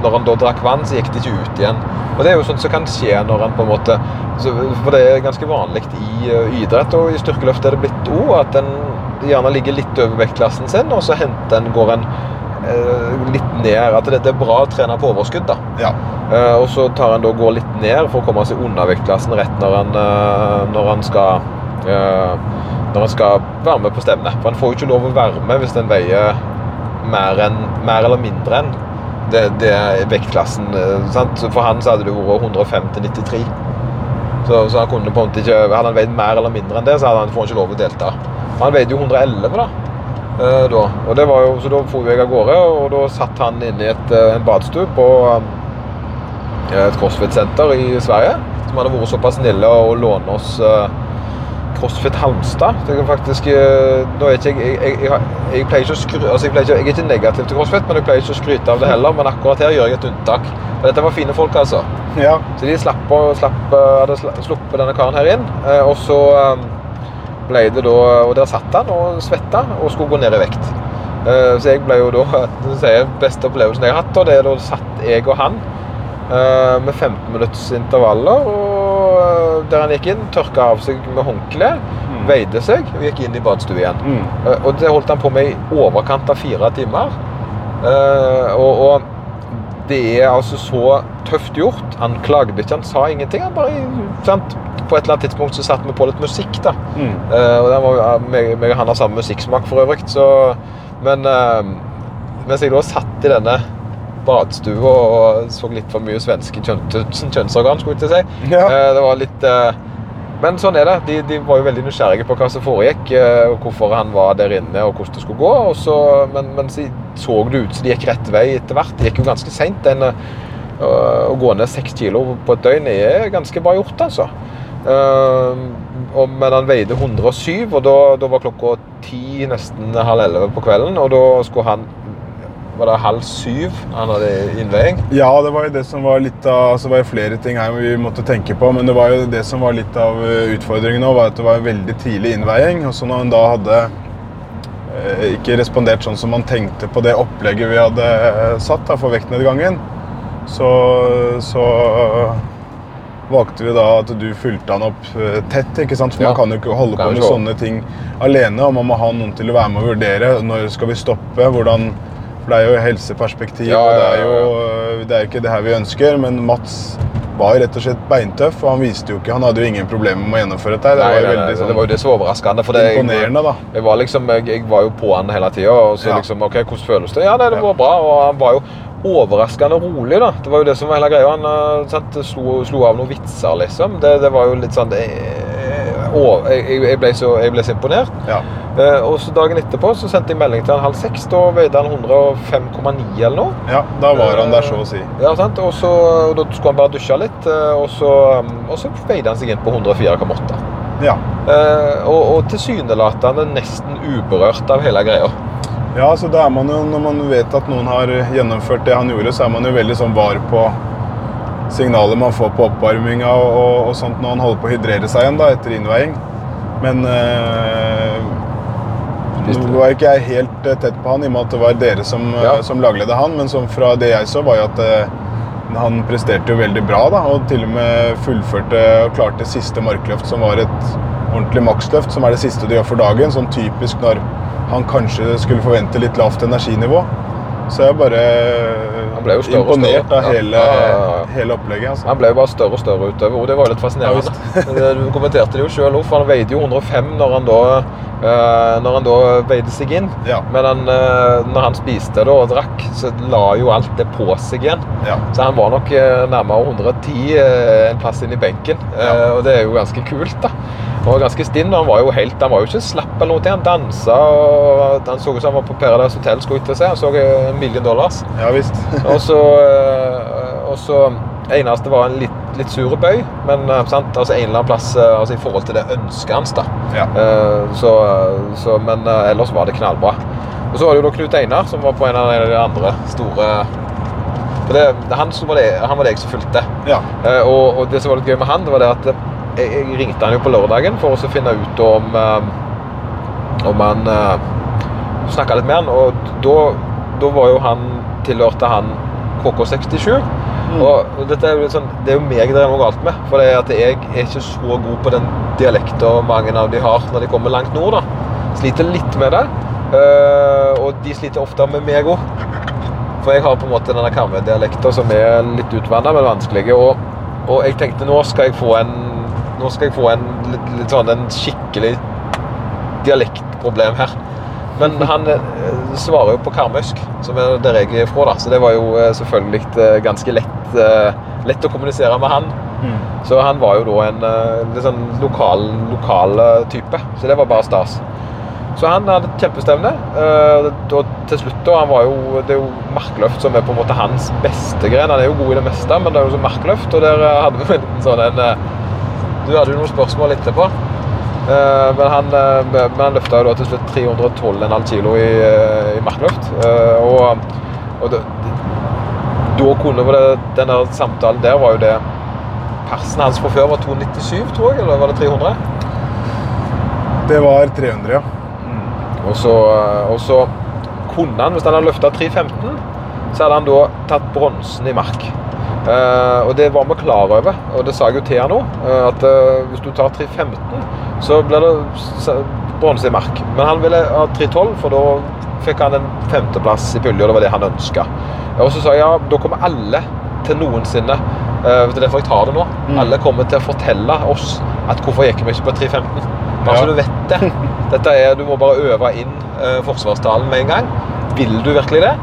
når han da drakk vann, så gikk det ikke ut igjen. Og det er jo sånt som kan skje når han på en måte så, For det er ganske vanlig i uh, idrett og i styrkeløft er det blitt òg at en gjerne ligger litt over vektklassen sin, og så henter en, går en eh, litt ned. At det, det er bra å trene på overskudd, da. ja. Eh, og så tar han da går litt ned for å komme seg unna vektklassen rett når han, eh, når han skal eh, når han skal være med på stevnet. For han får jo ikke lov å være med hvis den veier mer, enn, mer eller mindre enn det, det vektklassen. eh, sant? For han så hadde det vært 105 til 93. Så, så han kunne på en måte ikke, Hadde han veid mer eller mindre enn det, så hadde han får han ikke lov å delta. Han veide jo 111 da. Eh, da. Og det var jo, så da for jeg av gårde, og da satt han inne i et, eh, en badstue på eh, et CrossFit-senter i Sverige. Som hadde vært såpass snille å låne oss CrossFit Halmstad. Jeg, faktisk, jeg, jeg, jeg, pleier ikke å skry, altså jeg, ikke, jeg er ikke negativ til CrossFit, men jeg pleier ikke å skryte av det heller. Men akkurat her gjør jeg et unntak. For dette var fine folk, altså. ja. Så de slapp, slapp, hadde sluppet denne karen her inn. Og så ble det da Og der satt han og svetta og skulle gå ned i vekt. Eh, Så jeg ble jo da jeg, beste opplevelsen jeg har hatt, og det er da satt jeg og han eh, med 15 minutts intervaller. Og eh, der han gikk inn, tørka av seg med håndkle, veide seg og gikk inn i badstue igjen. Mm. Og det holdt han på med i overkant av fire timer. Og, og det er altså så tøft gjort. Han klagde ikke, han sa ingenting. Han bare, sant? På et eller annet tidspunkt så satte vi på litt musikk. da. Mm. Uh, og den var, meg, meg og han har samme musikksmak for øvrig. Så, men uh, mens jeg da satt i denne badstua og så litt for mye svenske kjønn, kjønnsorgan, skulle jeg til å si. Ja. uh, det var litt Men sånn er det. De, de var jo veldig nysgjerrige på hva som foregikk, eh, og hvorfor han var der inne og hvordan det skulle gå. Så, men, men så så det ut som de gikk rett vei etter hvert. Det gikk jo ganske seint. Å gå ned seks kilo på et døgn er ganske bra gjort, altså. Eh, og, men han veide 107, og da, da var klokka ti, nesten halv elleve på kvelden. Og da skulle han Var det halv syv han hadde innveiing? Ja, det var jo det som var litt av altså var flere ting her vi måtte tenke på, men det var jo det som var litt av eh, utfordringen òg, var at det var veldig tidlig innveiing. Og så når han da hadde eh, ikke respondert sånn som man tenkte på det opplegget vi hadde eh, satt da, for vektnedgangen, så, så valgte vi da at du fulgte han opp tett. ikke sant? For Ja. man kan jo ikke holde på med sånne ting alene. Og man må ha noen til å være med og vurdere. Når skal vi stoppe? hvordan... For det er jo helseperspektiv, Ja, og det er jo øh, det er ikke det her vi ønsker. Men Mats var rett og slett beintøff, og han viste jo ikke Han hadde jo ingen problemer med å gjennomføre dette. Det Nei, var jo veldig sånn det var jo det som var overraskende. For det, imponerende, da. Jeg var liksom, jeg, jeg var jo på han hele tida. Og så Ja. liksom, ok, hvordan føles det? Ja, nei, det var bra. Og han var jo overraskende rolig, da. Det var jo det som var hele greia. Han eh, sant, slo, slo av noen vitser, liksom. Det, det var jo litt sånn eh, å, jeg, jeg, ble så, jeg ble så imponert. Ja. Eh, og så dagen etterpå så sendte jeg melding til han halv seks. Da veide han 105,9 eller noe. ja, da var han der, så å si. Ja, sant? Og så, og da skulle han bare dusje litt, eh, og så, um, og så veide han seg inn på 104,8. Ja. Eh, og, og tilsynelatende nesten uberørt av hele greia. Ja, så da er man jo, Når man vet at noen har gjennomført det han gjorde, så er man jo veldig sånn var på signaler man får på oppvarminga og, og, og sånt når han holder på å hydrere seg igjen da, etter innveiing. Men eh, nå var ikke jeg helt eh, tett på han, i og med at det var dere som, eh, Ja. som lagleder han. Men som fra det jeg så, var jo at eh, han presterte jo veldig bra. da, Og til og med fullførte og klarte siste markløft, som var et ordentlig maksløft. Som er det siste du gjør for dagen. Sånn typisk når han kanskje skulle forvente litt lavt energinivå. Så jeg bare bare Han ble jo større og imponert større. av hele, Ja, ja, ja. hele opplegget. altså. Han ble jo bare større og større utover, og det var jo litt fascinerende. du kommenterte det jo sjøl òg, for han veide jo 105 når han da, eh, når han da veide seg inn. Ja. Men han, eh, når han spiste da og drakk, så la jo alt det på seg igjen. Ja. Så han var nok eh, nærmere 110 eh, en plass inn i benken. Eh, Ja. Og det er jo ganske kult, da. Var ganske stinn. Han var jo helt, han var jo ikke slapp eller noe. til. Han dansa og han så ut som han var på Paradise Hotel. skulle ut til å se, Han så eh, en million dollars. ja visst. Og så, eh, og så eneste var en litt, litt sur bøy, men eh, sant? Altså en eller annen plass eh, altså i forhold til det ønsket hans. da. Ja. Eh, Så, så, men eh, ellers var det knallbra. Og så var det jo da Knut Einar, som var på en av de andre store det, det, han, som var det, han var det jeg som fulgte. ja. Eh, og, og det som var litt gøy med han, det var det at eh, jeg, ringte han jo på lørdagen for å finne ut om eh, om han uh, Snakka litt med han, og da, da var jo han tilhørte han KK67. Og, og dette er jo sånn, det er jo meg det er noe galt med. For det er at jeg er ikke så god på den dialekten mange av de har når de kommer langt nord. da. Sliter litt med det. Uh, og de sliter ofte med meg òg. For jeg har på en måte denne Karmøy-dialekten som er litt utvanna, men vanskelig. Og, og jeg tenkte nå skal jeg få en nå skal jeg få en litt, litt sånn en skikkelig dialektproblem her. Men han eh, svarer jo på karmøysk, som er der jeg er fra. da, Så det var jo eh, selvfølgelig eh, ganske lett, lett å kommunisere med han. Mm. Så han var jo da en litt sånn lokal, lokal type. Så det var bare stas. Så han hadde kjempestevne. eh, og til slutt da, han var jo, Det er jo markløft som er på en måte hans beste gren. Han er jo god i det meste, men det er jo så markløft. Og der hadde vi en sånn en Du hadde jo noen spørsmål etterpå. Eh, men han, uh, men han løfta jo da til slutt 312,5 kilo i, eh, i markløft. Eh, og og det, da kunne det, den der samtalen der var jo det Persen hans fra før var 297, tror jeg, eller var det 300? Det var 300, ja. Og så, og så kunne han, hvis han hadde løfta 315, så hadde han da tatt bronsen i mark. Eh, og det var vi klar over, og det sa jeg jo til han òg, at uh, hvis du tar 315, så blir det bronse i mark. Men han ville ha 312, for da fikk han en femteplass i pulje, og det var det han ønska. Og så sa jeg ja, da kommer alle til noensinne uh, Det er derfor jeg tar det nå. Mm. Alle kommer til å fortelle oss at hvorfor gikk vi ikke på 315. Bare Ja. så du vet det. Dette er, Du må bare øve inn uh, forsvarstalen med en gang. Vil du virkelig det?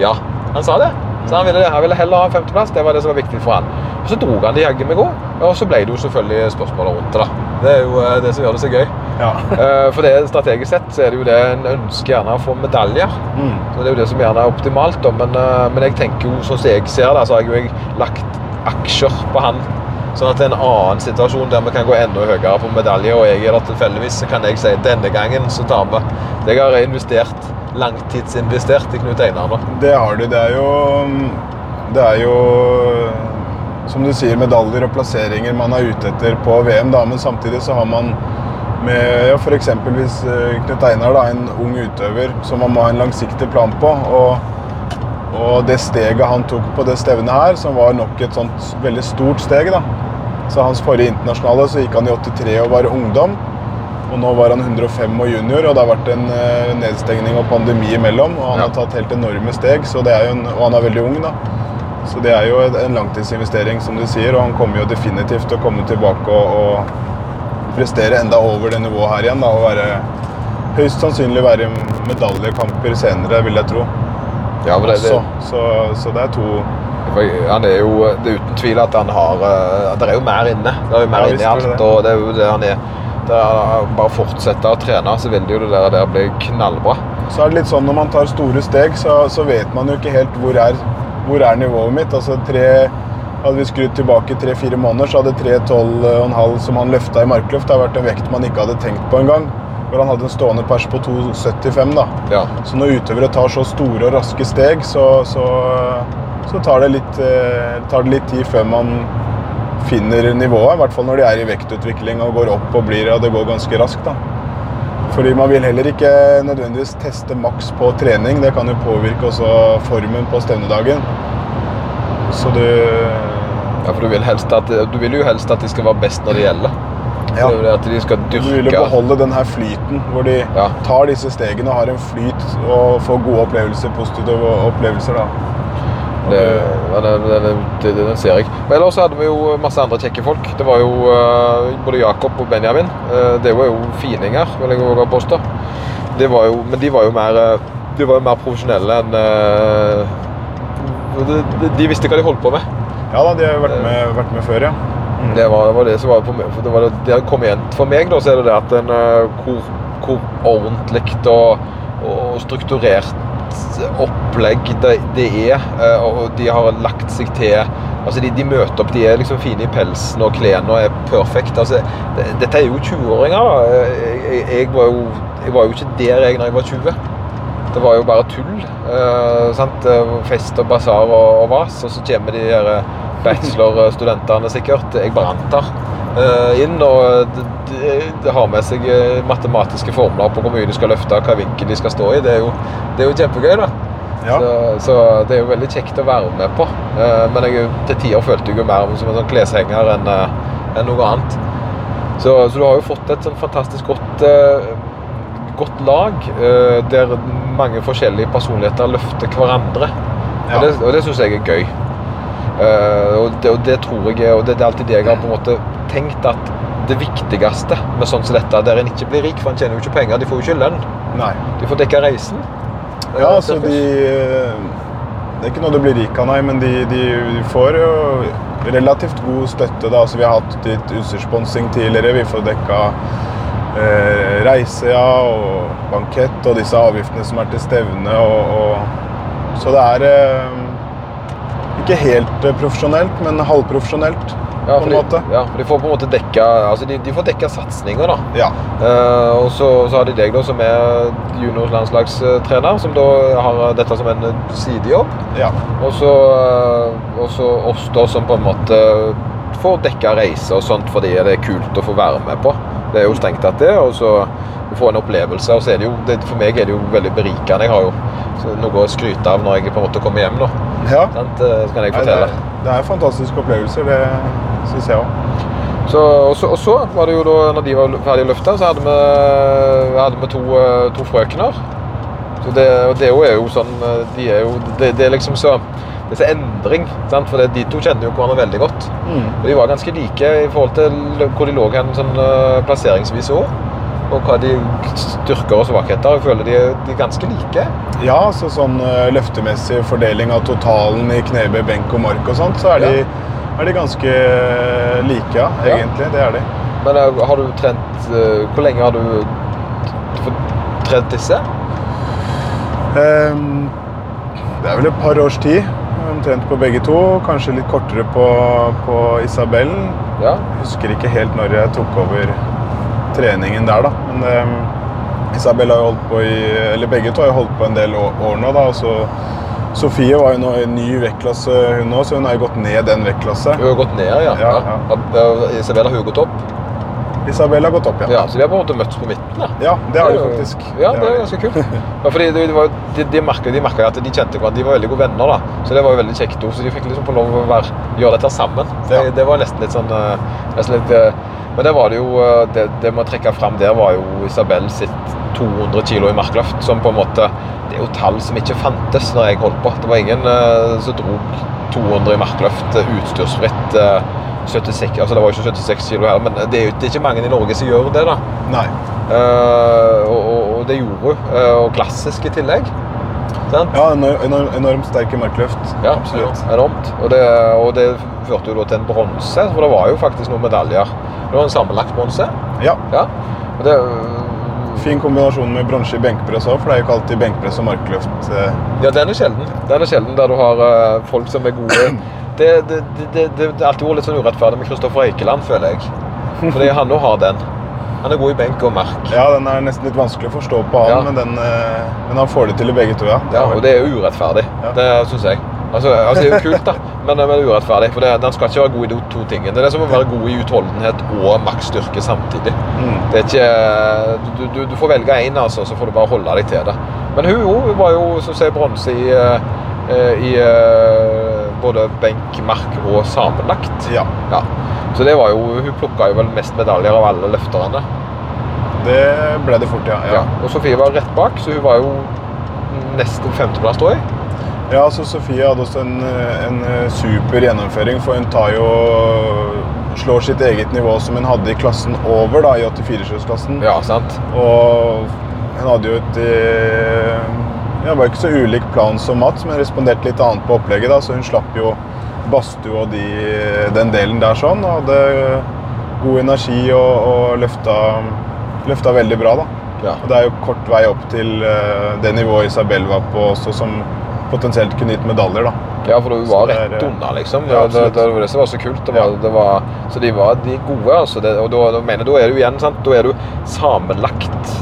Ja. Han sa det. Så han ville, han ville heller ha en femteplass. Det var det som var viktig for han. Og Så dro han det jaggu meg òg. Og så ble det jo selvfølgelig spørsmål rundt det. da. Det er jo eh, det som gjør det så gøy. ja. Eh, For det strategisk sett så er det jo det en ønsker gjerne å få medaljer. Mm. Så Det er jo det som gjerne er optimalt. Da. Men, eh, men jeg tenker jo, sånn som jeg ser det, så har jeg jo lagt aksjer på han. Sånn at det er en annen situasjon der vi kan gå enda høyere på medalje, og jeg er der tilfeldigvis, så kan jeg si denne gangen så tar vi. Jeg har investert, langtidsinvestert i Knut Einar nå. Det har du. Det er jo Det er jo Som du sier, medaljer og plasseringer man er ute etter på VM, da, men samtidig så har man med ja, f.eks. hvis eh, Knut Einar, da, en ung utøver som man må ha en langsiktig plan på. Og, og det steget han tok på det stevnet her, som var nok et sånt veldig stort steg da. Så hans forrige internasjonale så gikk han i 83 og var ungdom. Og nå var han 105 og junior, og det har vært en eh, nedstengning og pandemi imellom. Og han Ja. har tatt helt enorme steg, så det er jo en, og han er veldig ung, da. Så det er jo en langtidsinvestering, som du sier, og han kommer jo definitivt til å komme tilbake og, og prestere enda over det nivået her igjen. da, Og være høyst sannsynlig være i medaljekamper senere, vil jeg tro. Ja, det, Også. det, Så, så det er to han er jo, det er uten tvil at han har at Det er jo mer inne. Det er jo mer Ja, inne i alt. Og det er jo det han er. Det er bare fortsette å trene, så vil det jo det der, der bli knallbra. Så er det litt sånn når man tar store steg, så, så vet man jo ikke helt hvor er, hvor er nivået mitt. Altså tre, Hadde vi skrudd tilbake tre-fire måneder, så hadde 312,5 som han løfta i markløft, det har vært en vekt man ikke hadde tenkt på engang. Hvor han hadde en stående pers på 2,75. da. Ja. Så når utøvere tar så store og raske steg, så, så, så tar, det litt, eh, tar det litt tid før man finner nivået. I hvert fall når de er i vektutvikling og går opp og blir Ja, det går ganske raskt, da. Fordi man vil heller ikke nødvendigvis teste maks på trening. Det kan jo påvirke også formen på stevnedagen. Så du ja, for du vil, helst at, du vil jo helst at de skal være best når det gjelder. Ja. Det at de skal Du vil beholde den her flyten, hvor de Ja. tar disse stegene og har en flyt og får gode opplevelser, positive opplevelser. da. Det, det, den ser jeg. Men ellers hadde vi jo masse andre kjekke folk. Det var jo eh, både Jakob og Benjamin. Eh, det var jo fininger, vil jeg også påstå. Det var jo, men de var jo mer, eh, de var jo mer profesjonelle enn de, de, visste hva de holdt på med. Ja da, de har vært med, vært med før, ja. Det var, det var det som var for meg. For det var det, det kom igjen for meg, da, så er det det at en, eh, hvor, hvor ordentlig og, og strukturert opplegg det, det er. eh, Og de har lagt seg til Altså, de, de møter opp, de er liksom fine i pelsen, og klærne er perfekt. Altså, det, dette er jo 20-åringer. Jeg, jeg, var jo, jeg var jo ikke der jeg da jeg var 20. Det var jo bare tull. Eh, sant? Fest og basar og, og vas. Og så kommer de her eh, bachelorstudentene sikkert, jeg bare antar, eh, inn. Og har med seg eh, matematiske formler på hvor mye de skal løfte, hva vinkel de skal stå i. Det er jo, det er jo kjempegøy, da. Ja. Så, så det er jo veldig kjekt å være med på. Eh, Men jeg, til tider følte jeg jo mer som en sånn kleshenger enn eh, enn noe annet. Så, så du har jo fått et sånn fantastisk godt, eh, godt lag, eh, der mange forskjellige personligheter løfter hverandre. Ja. Og det, og det syns jeg er gøy. Eh, og, det, og det tror jeg og det, det er alltid det jeg har på en måte tenkt at det viktigste med sånn som dette, der en ikke blir rik, for en tjener jo ikke penger, de får jo ikke lønn. Nei. De får dekka reisen. Ja, uh, altså de. Det er ikke noe du blir rik av, nei, men de, de, de får jo relativt god støtte. da. Altså, vi har hatt litt utstyrssponsing tidligere. Vi får dekka uh, reise, ja, og bankett og disse avgiftene som er til stevne. Og, og, så det er eh, ikke helt eh, profesjonelt, men halvprofesjonelt Ja, på en måte. ja, for de får på en måte dekka altså de, de får dekka satsinger, da. Ja. Eh, og så, så har de deg, da, som er juniorlandslagstrener, som da har dette som en sidejobb. ja. Og så, eh, og så oss, da, som på en måte får dekka reiser og sånt fordi det er kult å få være med på. Det er jo strengt tatt det. Og så få en opplevelse. Og så er det jo, det, for meg er det jo veldig berikende. Jeg har jo noe å skryte av når jeg på en måte kommer hjem, da. ja. Sant? Eh, Så kan jeg Nei, det, fortelle. er, det er fantastiske opplevelser, det syns jeg òg. Så, og, så, og så var det jo da, når de var ferdig løfta, så hadde vi, hadde vi to, eh, to frøkener. Så det, og det er jo, sånn eh, De er jo Det, det er liksom så Det er endring. Sant? For det, de to kjenner jo hverandre veldig godt. Og de var ganske like i forhold til hvor de lå hen sånn eh, plasseringsvis òg. Og hva de styrker og svakheter. Jeg føler de de er ganske like. Ja, så sånn eh, løftemessig fordeling av totalen i knebøy, benk og mark og sånt, så er, de, er de ganske eh, like, ja, Ja. egentlig. Det er de. Men har du trent Hvor lenge har du trent disse? Um, det er vel et par års tid. Omtrent på begge to. Kanskje litt kortere på, på Isabel. Ja. Husker ikke helt når jeg tok over treningen der, da. Men ehm, Isabel har jo holdt på i Eller begge to har jo holdt på en del år nå, da. Og så Sofie var jo nå i ny vektklasse, hun òg, så hun har jo gått ned den vektklasse. Hun har gått ned, ja. Ja, ja. ja. Isabel har hun gått opp? Isabel har gått opp, ja. Ja, Så vi har på en måte møttes på midten. da. Ja, det har de faktisk. Ja, det er ganske kult. Ja, fordi de, de, de, de at de kjente hverandre. De var veldig gode venner, da. Så det var jo veldig kjekt. Så de fikk liksom få lov å være, gjøre dette sammen. Det, det var nesten litt sånn eh, nesten litt, eh, Men det var det jo eh, Det, det må trekke fram der, var jo Isabel sitt 200 kg i markløft, som på en måte Det er jo tall som ikke fantes når jeg holdt på. Det var ingen uh, som dro 200 i markløft eh, utstyrsfritt. Uh, 76, altså Det var jo ikke 76 kg her, men det er jo det er ikke mange i Norge som gjør det. da. Nei. Uh, og, og, det gjorde hun. og klassisk i tillegg. Sant? Ja, enor- enor- enormt sterk markløft. Ja, absolutt. Enormt. Og det, og det førte jo til en bronse, for det var jo faktisk noen medaljer. Det var en sammenlagt bronse. Ja. Ja. Det, fin kombinasjon med bronse i benkpress òg, for det er jo ikke alltid benkpress og markløft. eh. Ja, den er sjelden. Den er sjelden der du har eh, folk som er gode. Det, har alltid vært litt sånn urettferdig med Kristoffer Eikeland, føler jeg. Fordi han òg har den. Han er god i benk og mark. Ja, den er nesten litt vanskelig å forstå på han, Ja. men, den, eh, men han får det til i begge to, ja. Ja, og det er urettferdig. Det syns jeg. Altså, altså, det er jo kult, da, men, men urettferdig. For det, den skal ikke være god i de to tingene. Det er det som å være god i utholdenhet og maksstyrke samtidig. Mm. Det er ikke, du, du, du får velge én, altså, så får du bare holde deg til det. Men hun, hun var jo som sier bronse i, i, i eh, både benk, mark og sammenlagt. Ja, Ja. Så det var jo, hun plukka jo vel mest medaljer av alle løfterne. det ble det fort, ja. Ja. ja. Og Sofie var rett bak, så hun var jo nesten femteplass, tror jeg. Ja, så Sofie hadde også en, en super gjennomføring, for hun tar jo slår sitt eget nivå som hun hadde i klassen over, da, i 84-klassen. Ja, sant? Og hun hadde jo et eh, ja, var ikke så ulik plan som Mats, men responderte litt annet på opplegget. da, Så hun slapp jo badstue og de, den delen der sånn. Og hadde god energi og, og løfta, løfta veldig bra, da. Ja. Og det er jo kort vei opp til eh, det nivået Isabel var på også, som potensielt kunne gitt medaljer, da. Ja, for hun var det rett eh, unna, liksom. ja, det, det, det var det som var så kult. Det var, Ja. det var, så de var de gode, altså. Det, og da, mener jeg, da er du igjen, sant? Da er du sammenlagt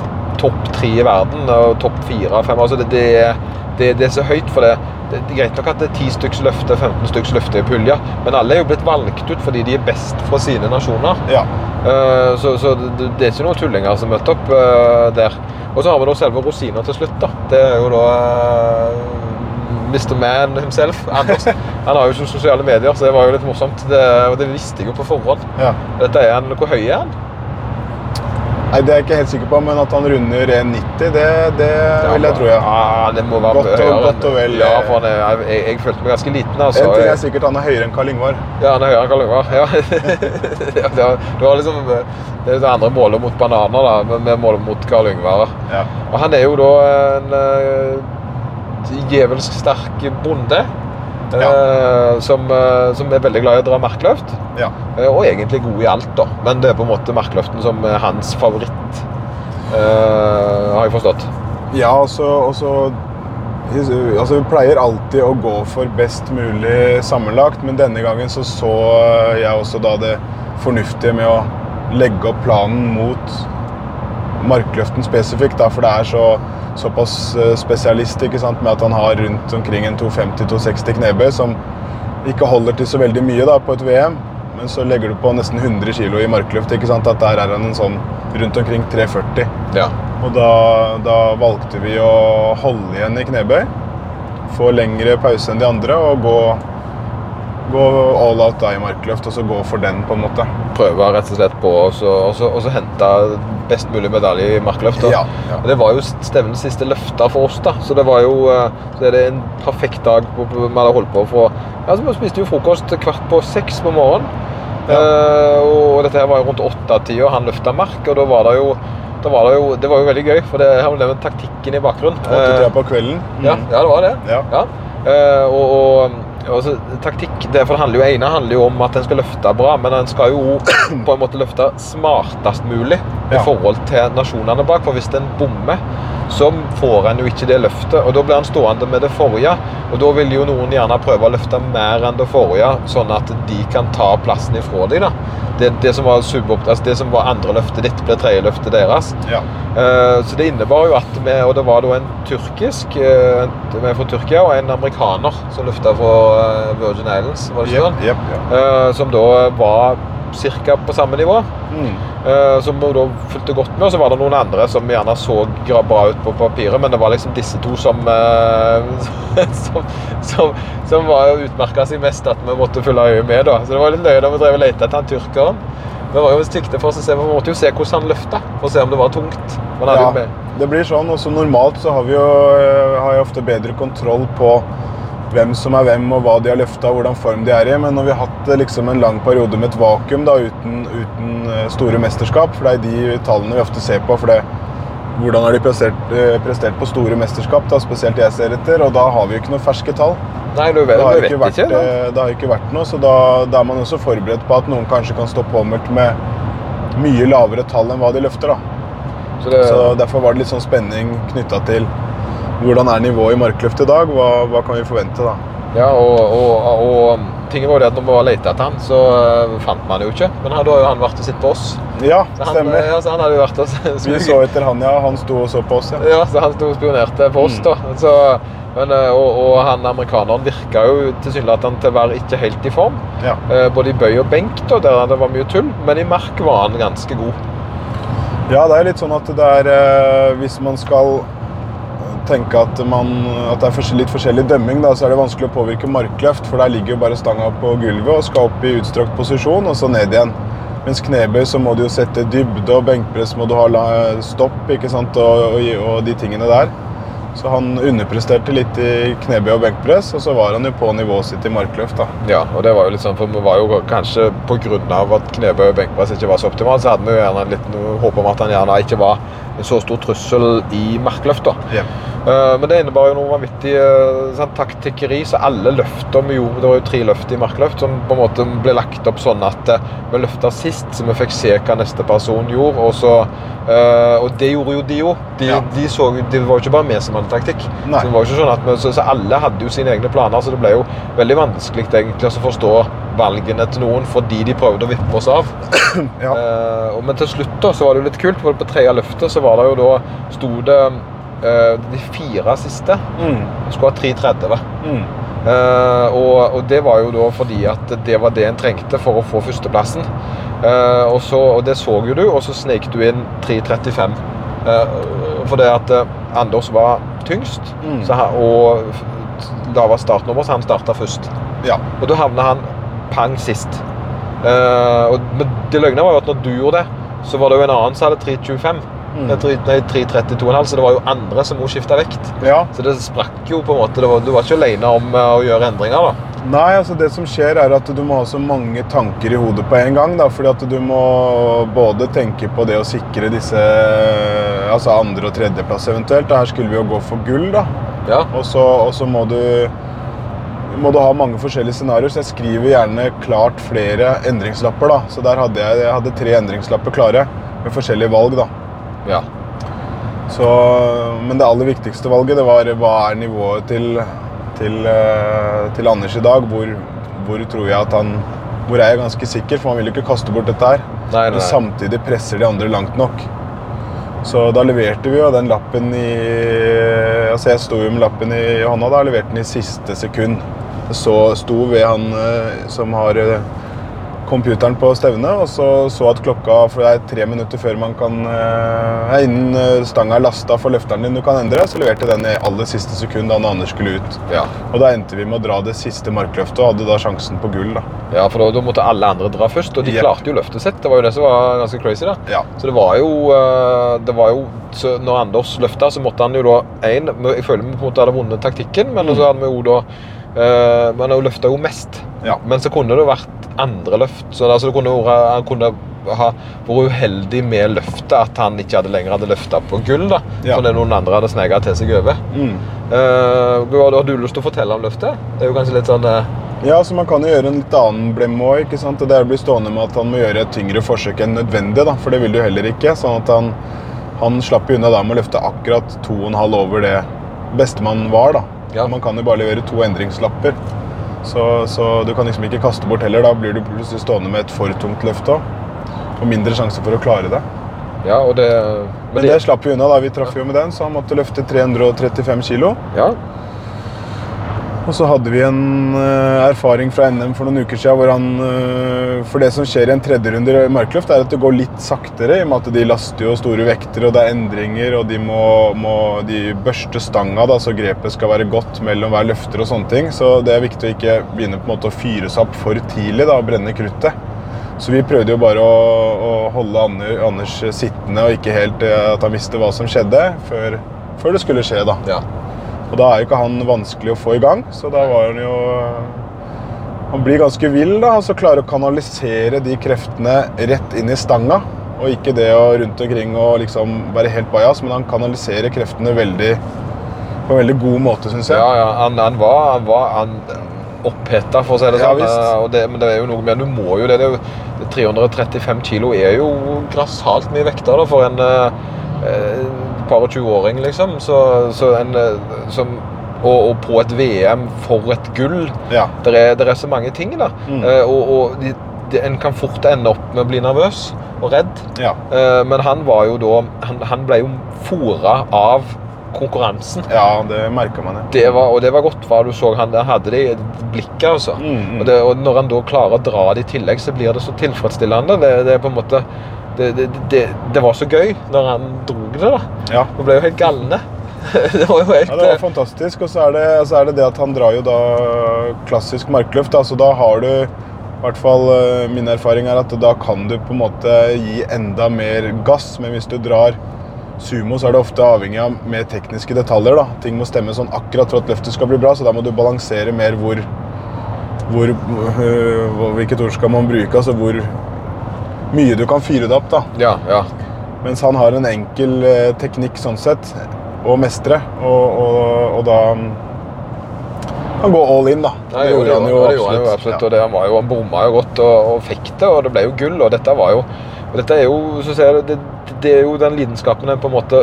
topp tre i verden og topp fire fem. Altså det, det, det, det er så høyt for det. Det er greit nok at det er 10 stykker løfter, 15 stykker løfter i pulja, men alle er jo blitt valgt ut fordi de er best fra sine nasjoner. Ja. Uh, så så det, det er ikke noen tullinger som møter opp uh, der. Og så har vi da selve rosina til slutt. da. Det er jo da uh, Mr. Man himself, Anders. Han har jo ikke sosiale medier, så det var jo litt morsomt. Det, og det visste jeg jo på forhånd. ja. Dette er han, Hvor høy er han? Nei, Det er jeg ikke helt sikker på, men at han runder 1,90, det, det vil jeg tro, ja. Ja, det må være Godt og- høyere. enn- godt og vel, Ja, eh, for er, jeg, jeg, følte meg ganske liten. altså. En ting er sikkert han er høyere enn Karl Ingvar. Ja, han er høyere enn Karl Yngvar. Ja. Ja, det, var, det var liksom det er det andre målet mot bananer, da, men vi måler mot Karl Yngvar. Ja. Og han er jo da en uh, djevelsk sterk bonde. Eh, som, eh, som er veldig glad i å dra markløft. ja. eh, og egentlig god i alt, da. Men det er på en måte markløften som er hans favoritt. eh, har jeg forstått. Ja, og så og så- Altså, Vi pleier alltid å gå for best mulig sammenlagt, men denne gangen så så jeg også da det fornuftige med å legge opp planen mot markløften spesifikt, da, for det er så, såpass eh, spesialist ikke sant, med at han har rundt omkring en 250-260 knebøy, som ikke holder til så veldig mye da, på et VM. Men så legger du på nesten 100 kg i markløft, ikke sant, at der er han en sånn rundt omkring 340. Ja. Og da, da valgte vi å holde igjen i knebøy, få lengre pause enn de andre og gå, gå all out i markløft, og så gå for den, på en måte. Prøve rett og slett på så- og så- og så hente best mulig medalje i markløft. Ja, ja. Og Det var jo stevnets siste løfter for oss, da. Så det var jo eh, så er det en perfekt dag. Vi hadde holdt på fra altså, Vi spiste jo frokost kvart på seks på morgenen. Ja. Uh, og dette her var jo rundt åtte-tida han løfta mark, og da var det jo da var det, jo, det var jo veldig gøy, for det her var taktikken i bakgrunnen. Åttetida på kvelden. Ja, ja, det var det. Ja. ja. Uh, og, og så, taktikk det handler jo, ene handler jo om at en skal løfte bra, men en skal jo på en måte løfte smartest mulig i Ja. forhold til nasjonene bak. For hvis en bommer, så får en jo ikke det løftet. Og da blir en stående med det forrige. Og da vil jo noen gjerne prøve å løfte mer enn det forrige, sånn at de kan ta plassen ifra deg. da. Det, det, som var subopt, altså det som var andre løftet ditt, ble tredje løftet deres. Ja. Uh, Så det innebar jo at vi, og det var da en turkisk, eh, en- vi er fra Tyrkia, og en amerikaner som løfta fra eh, Virgin Islands, var det ikke sånn? sånn? yep, yep. Uh, Som da var ca. på samme nivå. Mm. Uh, Som vi da fulgte godt med, og så var det noen andre som gjerne så bra ut på papiret, men det var liksom disse to som uh, som, som, som var utmerka seg mest at vi måtte følge øye med. da. Så det var litt nøye da vi drev og lette etter han tyrkeren. Vi var jo sikte for å se, vi måtte jo se hvordan han løfta, for å se om det var tungt. Ja, det blir sånn. Og så normalt så har vi jo eh, har jeg ofte bedre kontroll på hvem som er hvem, og hva de har løfta, hvordan form de er i. Men når vi har hatt eh, liksom en lang periode med et vakuum da, uten, uten eh, store mesterskap, for det er de tallene vi ofte ser på for det, hvordan har de prestert, eh, prestert på store mesterskap, da, spesielt jeg ser etter, og da har vi jo ikke noen ferske tall. Nei, du vet, Det har ikke vært, ikke. det har ikke vært noe, så da, da er man også forberedt på at noen kanskje kan stå påmeldt med mye lavere tall enn hva de løfter. da. Så det, Så Derfor var det litt sånn spenning knytta til hvordan er nivået i markløft i dag. Hva, hva kan vi forvente da? ja, og, og, og ting var det at når vi var lette etter han, så eh, fant man jo ikke. Men da har jo han vært og sett på oss. Ja, Så han, stemmer. ja, så han hadde jo vært og Vi så etter han, ja. Han sto og så på oss, ja. Ja, så han sto og spionerte på oss, Mm. da. Så, men, eh, og, og han amerikaneren virka jo tilsynelatende til å være ikke helt i form. ja. Eh, Både i bøy og benk, da, der det var mye tull. Men i mark var han ganske god. Ja, det er litt sånn at det er Hvis man skal tenke at, man, at det er litt forskjellig dømming, da, så er det vanskelig å påvirke markløft. For der ligger jo bare stanga på gulvet og skal opp i utstrakt posisjon, og så ned igjen. Mens knebøy så må du jo sette dybde, og benkpress må du ha stopp ikke sant? Og, og, og de tingene der. Så han underpresterte litt i knebøy og benkpress, og så var han jo på nivået sitt i markløft. da. Ja, og det var jo litt sånn, for vi var jo kanskje av at knebøy og benkpress ikke var så optimalt, så hadde vi jo gjerne litt håp om at han gjerne ikke var en så stor trussel i markløft. Ja. Eh, Men det innebar jo noe vanvittig sånn, taktikkeri, så alle løfter vi gjorde Det var jo tre løft i markløft som på en måte ble lagt opp sånn at eh, vi løfta sist, så vi fikk se hva neste person gjorde. Og, så, og det gjorde jo de jo. De, Ja. de det var jo ikke bare vi som hadde taktikk. Så, sånn vi, så, så alle hadde jo sine egne planer, så det ble jo veldig vanskelig egentlig å forstå valgene til noen fordi de prøvde å vippe oss av. Ja. Eh, men til slutt da, så var det jo litt kult, for på tredje løftet så var det jo da sto det eh, de fire siste Mm. skulle ha 3,30. Mm. Eh, og, og det var jo da fordi at det var det en trengte for å få førsteplassen. Eh, og, så, og det så jo du, og så snek du inn 3,35. Uh, for det at eh, Anders var tyngst, Mm. så han, og da var startnummer, så han starta først. Ja. Og da havna han pang sist. Uh, og, det løgna var jo at når du gjorde det, så var det jo en annen som hadde 3,25. Mm. Nei, 3 nei, 3,32,5, så det var jo andre som også skifta vekt. ja. Så det sprakk jo på en måte. Var, du var ikke alene om uh, å gjøre endringer, da. Nei, altså det som skjer er at du må ha så mange tanker i hodet på en gang. Da, fordi at du må både tenke på det å sikre disse altså andre- og tredjeplass eventuelt. Da. Her skulle vi jo gå for gull, da. Ja. Og så må du må du ha mange forskjellige scenarioer, så jeg skriver gjerne klart flere endringslapper. da. Så der hadde jeg, jeg hadde tre endringslapper klare med forskjellige valg. da. ja. Så, men det aller viktigste valget det var hva er nivået til, til, eh, til Anders i dag. Hvor, hvor tror jeg at han Hvor er jeg ganske sikker, for man vil jo ikke kaste bort dette her. Nei, nei, Men samtidig presser de andre langt nok. Så da leverte vi jo den lappen i Altså jeg sto jo med lappen i hånda da, leverte den i siste sekund. Så, sto ved han eh, som har eh, computeren på stevnet, og så så at klokka For det er tre minutter før man kan eh, Innen eh, stanga er lasta for løfteren din du kan endre, så leverte den i aller siste sekund da Anders skulle ut. Ja. Og da endte vi med å dra det siste markløftet og hadde da sjansen på gull. da. ja, for da, da måtte alle andre dra først, og de yep. klarte jo løftet sitt. Det var jo det som var ganske crazy. da. Ja. Så det var jo, det var jo så Når Anders løfta, så måtte han jo da én Jeg føler vi på en måte hadde vunnet taktikken, men så hadde vi jo da Men han løfta jo mest. Ja. Men så kunne det vært andre løft. Så altså, det kunne vært- han kunne ha vært uheldig med løftet, at han ikke hadde lenger hadde løfta på gull. da, Ja. Fordi noen andre hadde snega til seg over. Mm. Uh, har du lyst til å fortelle om løftet? Det er jo kanskje litt sånn Uh... Ja, så Man kan jo gjøre en litt annen blemme òg. Det er å bli stående med at han må gjøre et tyngre forsøk enn nødvendig. da, For det vil du heller ikke. sånn at Han, han slapp jo unna da med å løfte akkurat 2,5 over det bestemann var. da. Ja. Man kan jo bare levere to endringslapper. Så, så du kan liksom ikke kaste bort heller. Da blir du plutselig stående med et for tungt løft òg. Og mindre sjanse for å klare det. Ja, og det Men det slapp vi unna. da, Vi traff jo med den, så han måtte løfte 335 kilo. Ja, Og så hadde vi en eh, erfaring fra NM for noen uker siden hvor han eh, For det som skjer i en tredjerunde i markløft, er at det går litt saktere, i og med at de laster jo store vekter, og det er endringer, og de må, må de børste stanga, da, så grepet skal være godt mellom hver løfter og sånne ting. Så det er viktig å ikke begynne på en måte å fyre seg opp for tidlig da, og brenne kruttet. Så vi prøvde jo bare å, å holde Anders sittende og ikke helt eh, at han visste hva som skjedde, før, før det skulle skje, da. ja. Og da er jo ikke han vanskelig å få i gang, så da var han jo Han blir ganske vill, da, og så klarer å kanalisere de kreftene rett inn i stanga. Og ikke det å rundt omkring og liksom være helt bajas, men han kanaliserer kreftene veldig på en veldig god måte, syns jeg. Ja, ja, han, han var, han var han, oppheta, for å si det sånn. og det, men det er jo noe med Du må jo det. det er jo, 335 kilo er jo grassat mye vekter da, for en, eh, eh, par og 20-åring, liksom. Så, så en, eh, som, og, og på et VM for et gull. Ja. Det er, er så mange ting, da. Mm. Eh, og og de, de, en kan fort ende opp med å bli nervøs og redd. Ja. Eh, men han var jo da Han, han ble jo fora av konkurransen. ja, det merka man, ja. Det var, og det var godt, for du så han der hadde det i blikket. altså. Mm, mm. Og, det, og når han da klarer å dra det i tillegg, så blir det så tilfredsstillende. Det, det er på en måte det, det, det, det var så gøy når han dro det. da. Ja. Vi ble jo helt galne. det var jo helt Ja, det var fantastisk. Og så er det, så er det det at han drar jo da klassisk markløft. Altså da har du i hvert fall eh, min erfaring er at da kan du på en måte gi enda mer gass. Men hvis du drar sumo, så er det ofte avhengig av mer tekniske detaljer. da. Ting må stemme sånn akkurat for at løftet skal bli bra, så da må du balansere mer hvor, hvor øh, Hvilket ord skal man bruke? Altså hvor mye du kan fyre det opp. da. Ja, ja. Mens han har en enkel eh, teknikk sånn sett, å mestre. Og, og, og da Han går all in, da. Ja, det, gjorde han jo, det gjorde han jo absolutt. Og det, han, var jo, han bomma jo godt og, og fikk det, og det ble jo gull. Og dette var jo og dette er jo, jeg, det, det er jo den lidenskapen en på en måte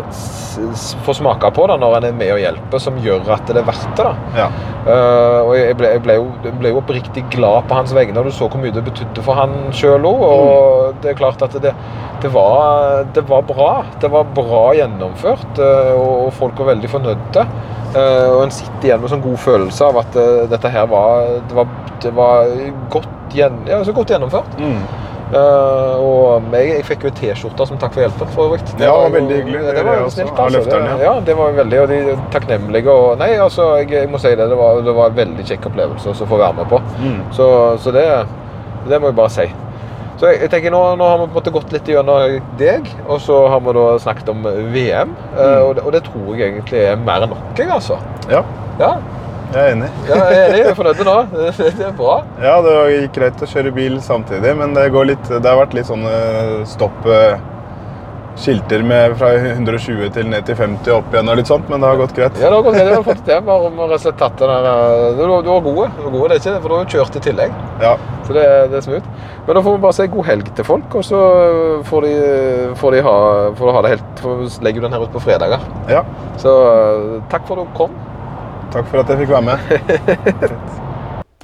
får smake på da, når en er med og hjelper, som gjør at det er verdt det. da. Ja. Uh, og jeg ble, jeg, ble jo, jeg ble jo oppriktig glad på hans vegne, og du så hvor mye det betydde for han sjøl òg. Og det er klart at det, det, var, det var bra. Det var bra gjennomført, eh, og, folk var veldig fornøyde. Uh, og en sitter igjen med sånn god følelse av at dette her var, det var, det var godt, gjen, ja, så godt gjennomført. Mm. Eh, og jeg, jeg fikk jo T-skjorta som takk for hjelpen. for øvrig. Ja, var veldig hyggelig. Det, Det var jo snilt. altså. det, ja. det var veldig, og de takknemlige. Og, nei, altså, jeg, jeg må si det. Det var, det var en veldig kjekk opplevelse å få være med på. Mm. Så, så det, det må jeg bare si. Så jeg, tenker nå, nå har vi på en måte gått litt gjennom deg, og så har vi da snakket om VM. eh, Mm. og, det, og det tror jeg egentlig er mer enn nok, altså. Ja, Ja, jeg er enig. ja jeg er enig. Jeg er fornøyd nå. Det, det er bra. Ja, det gikk greit å kjøre bil samtidig, men det, går litt, det har vært litt sånne stopp eh, Skilter med fra 120 til ned til 50 opp igjen og litt sånt, men det har gått greit. Ja, det har gått greit. Du har fått det. Bare om rett og slett tatt den der eh, Du, du var gode, det er ikke det, for du har kjørt i tillegg. Ja, Så det, det er smooth. Men da får vi bare si god helg til folk, og så får de, får de ha, får de ha det helt for legger du den her ut på fredager. ja. Så eh, takk for at du kom. Takk for at jeg fikk være med.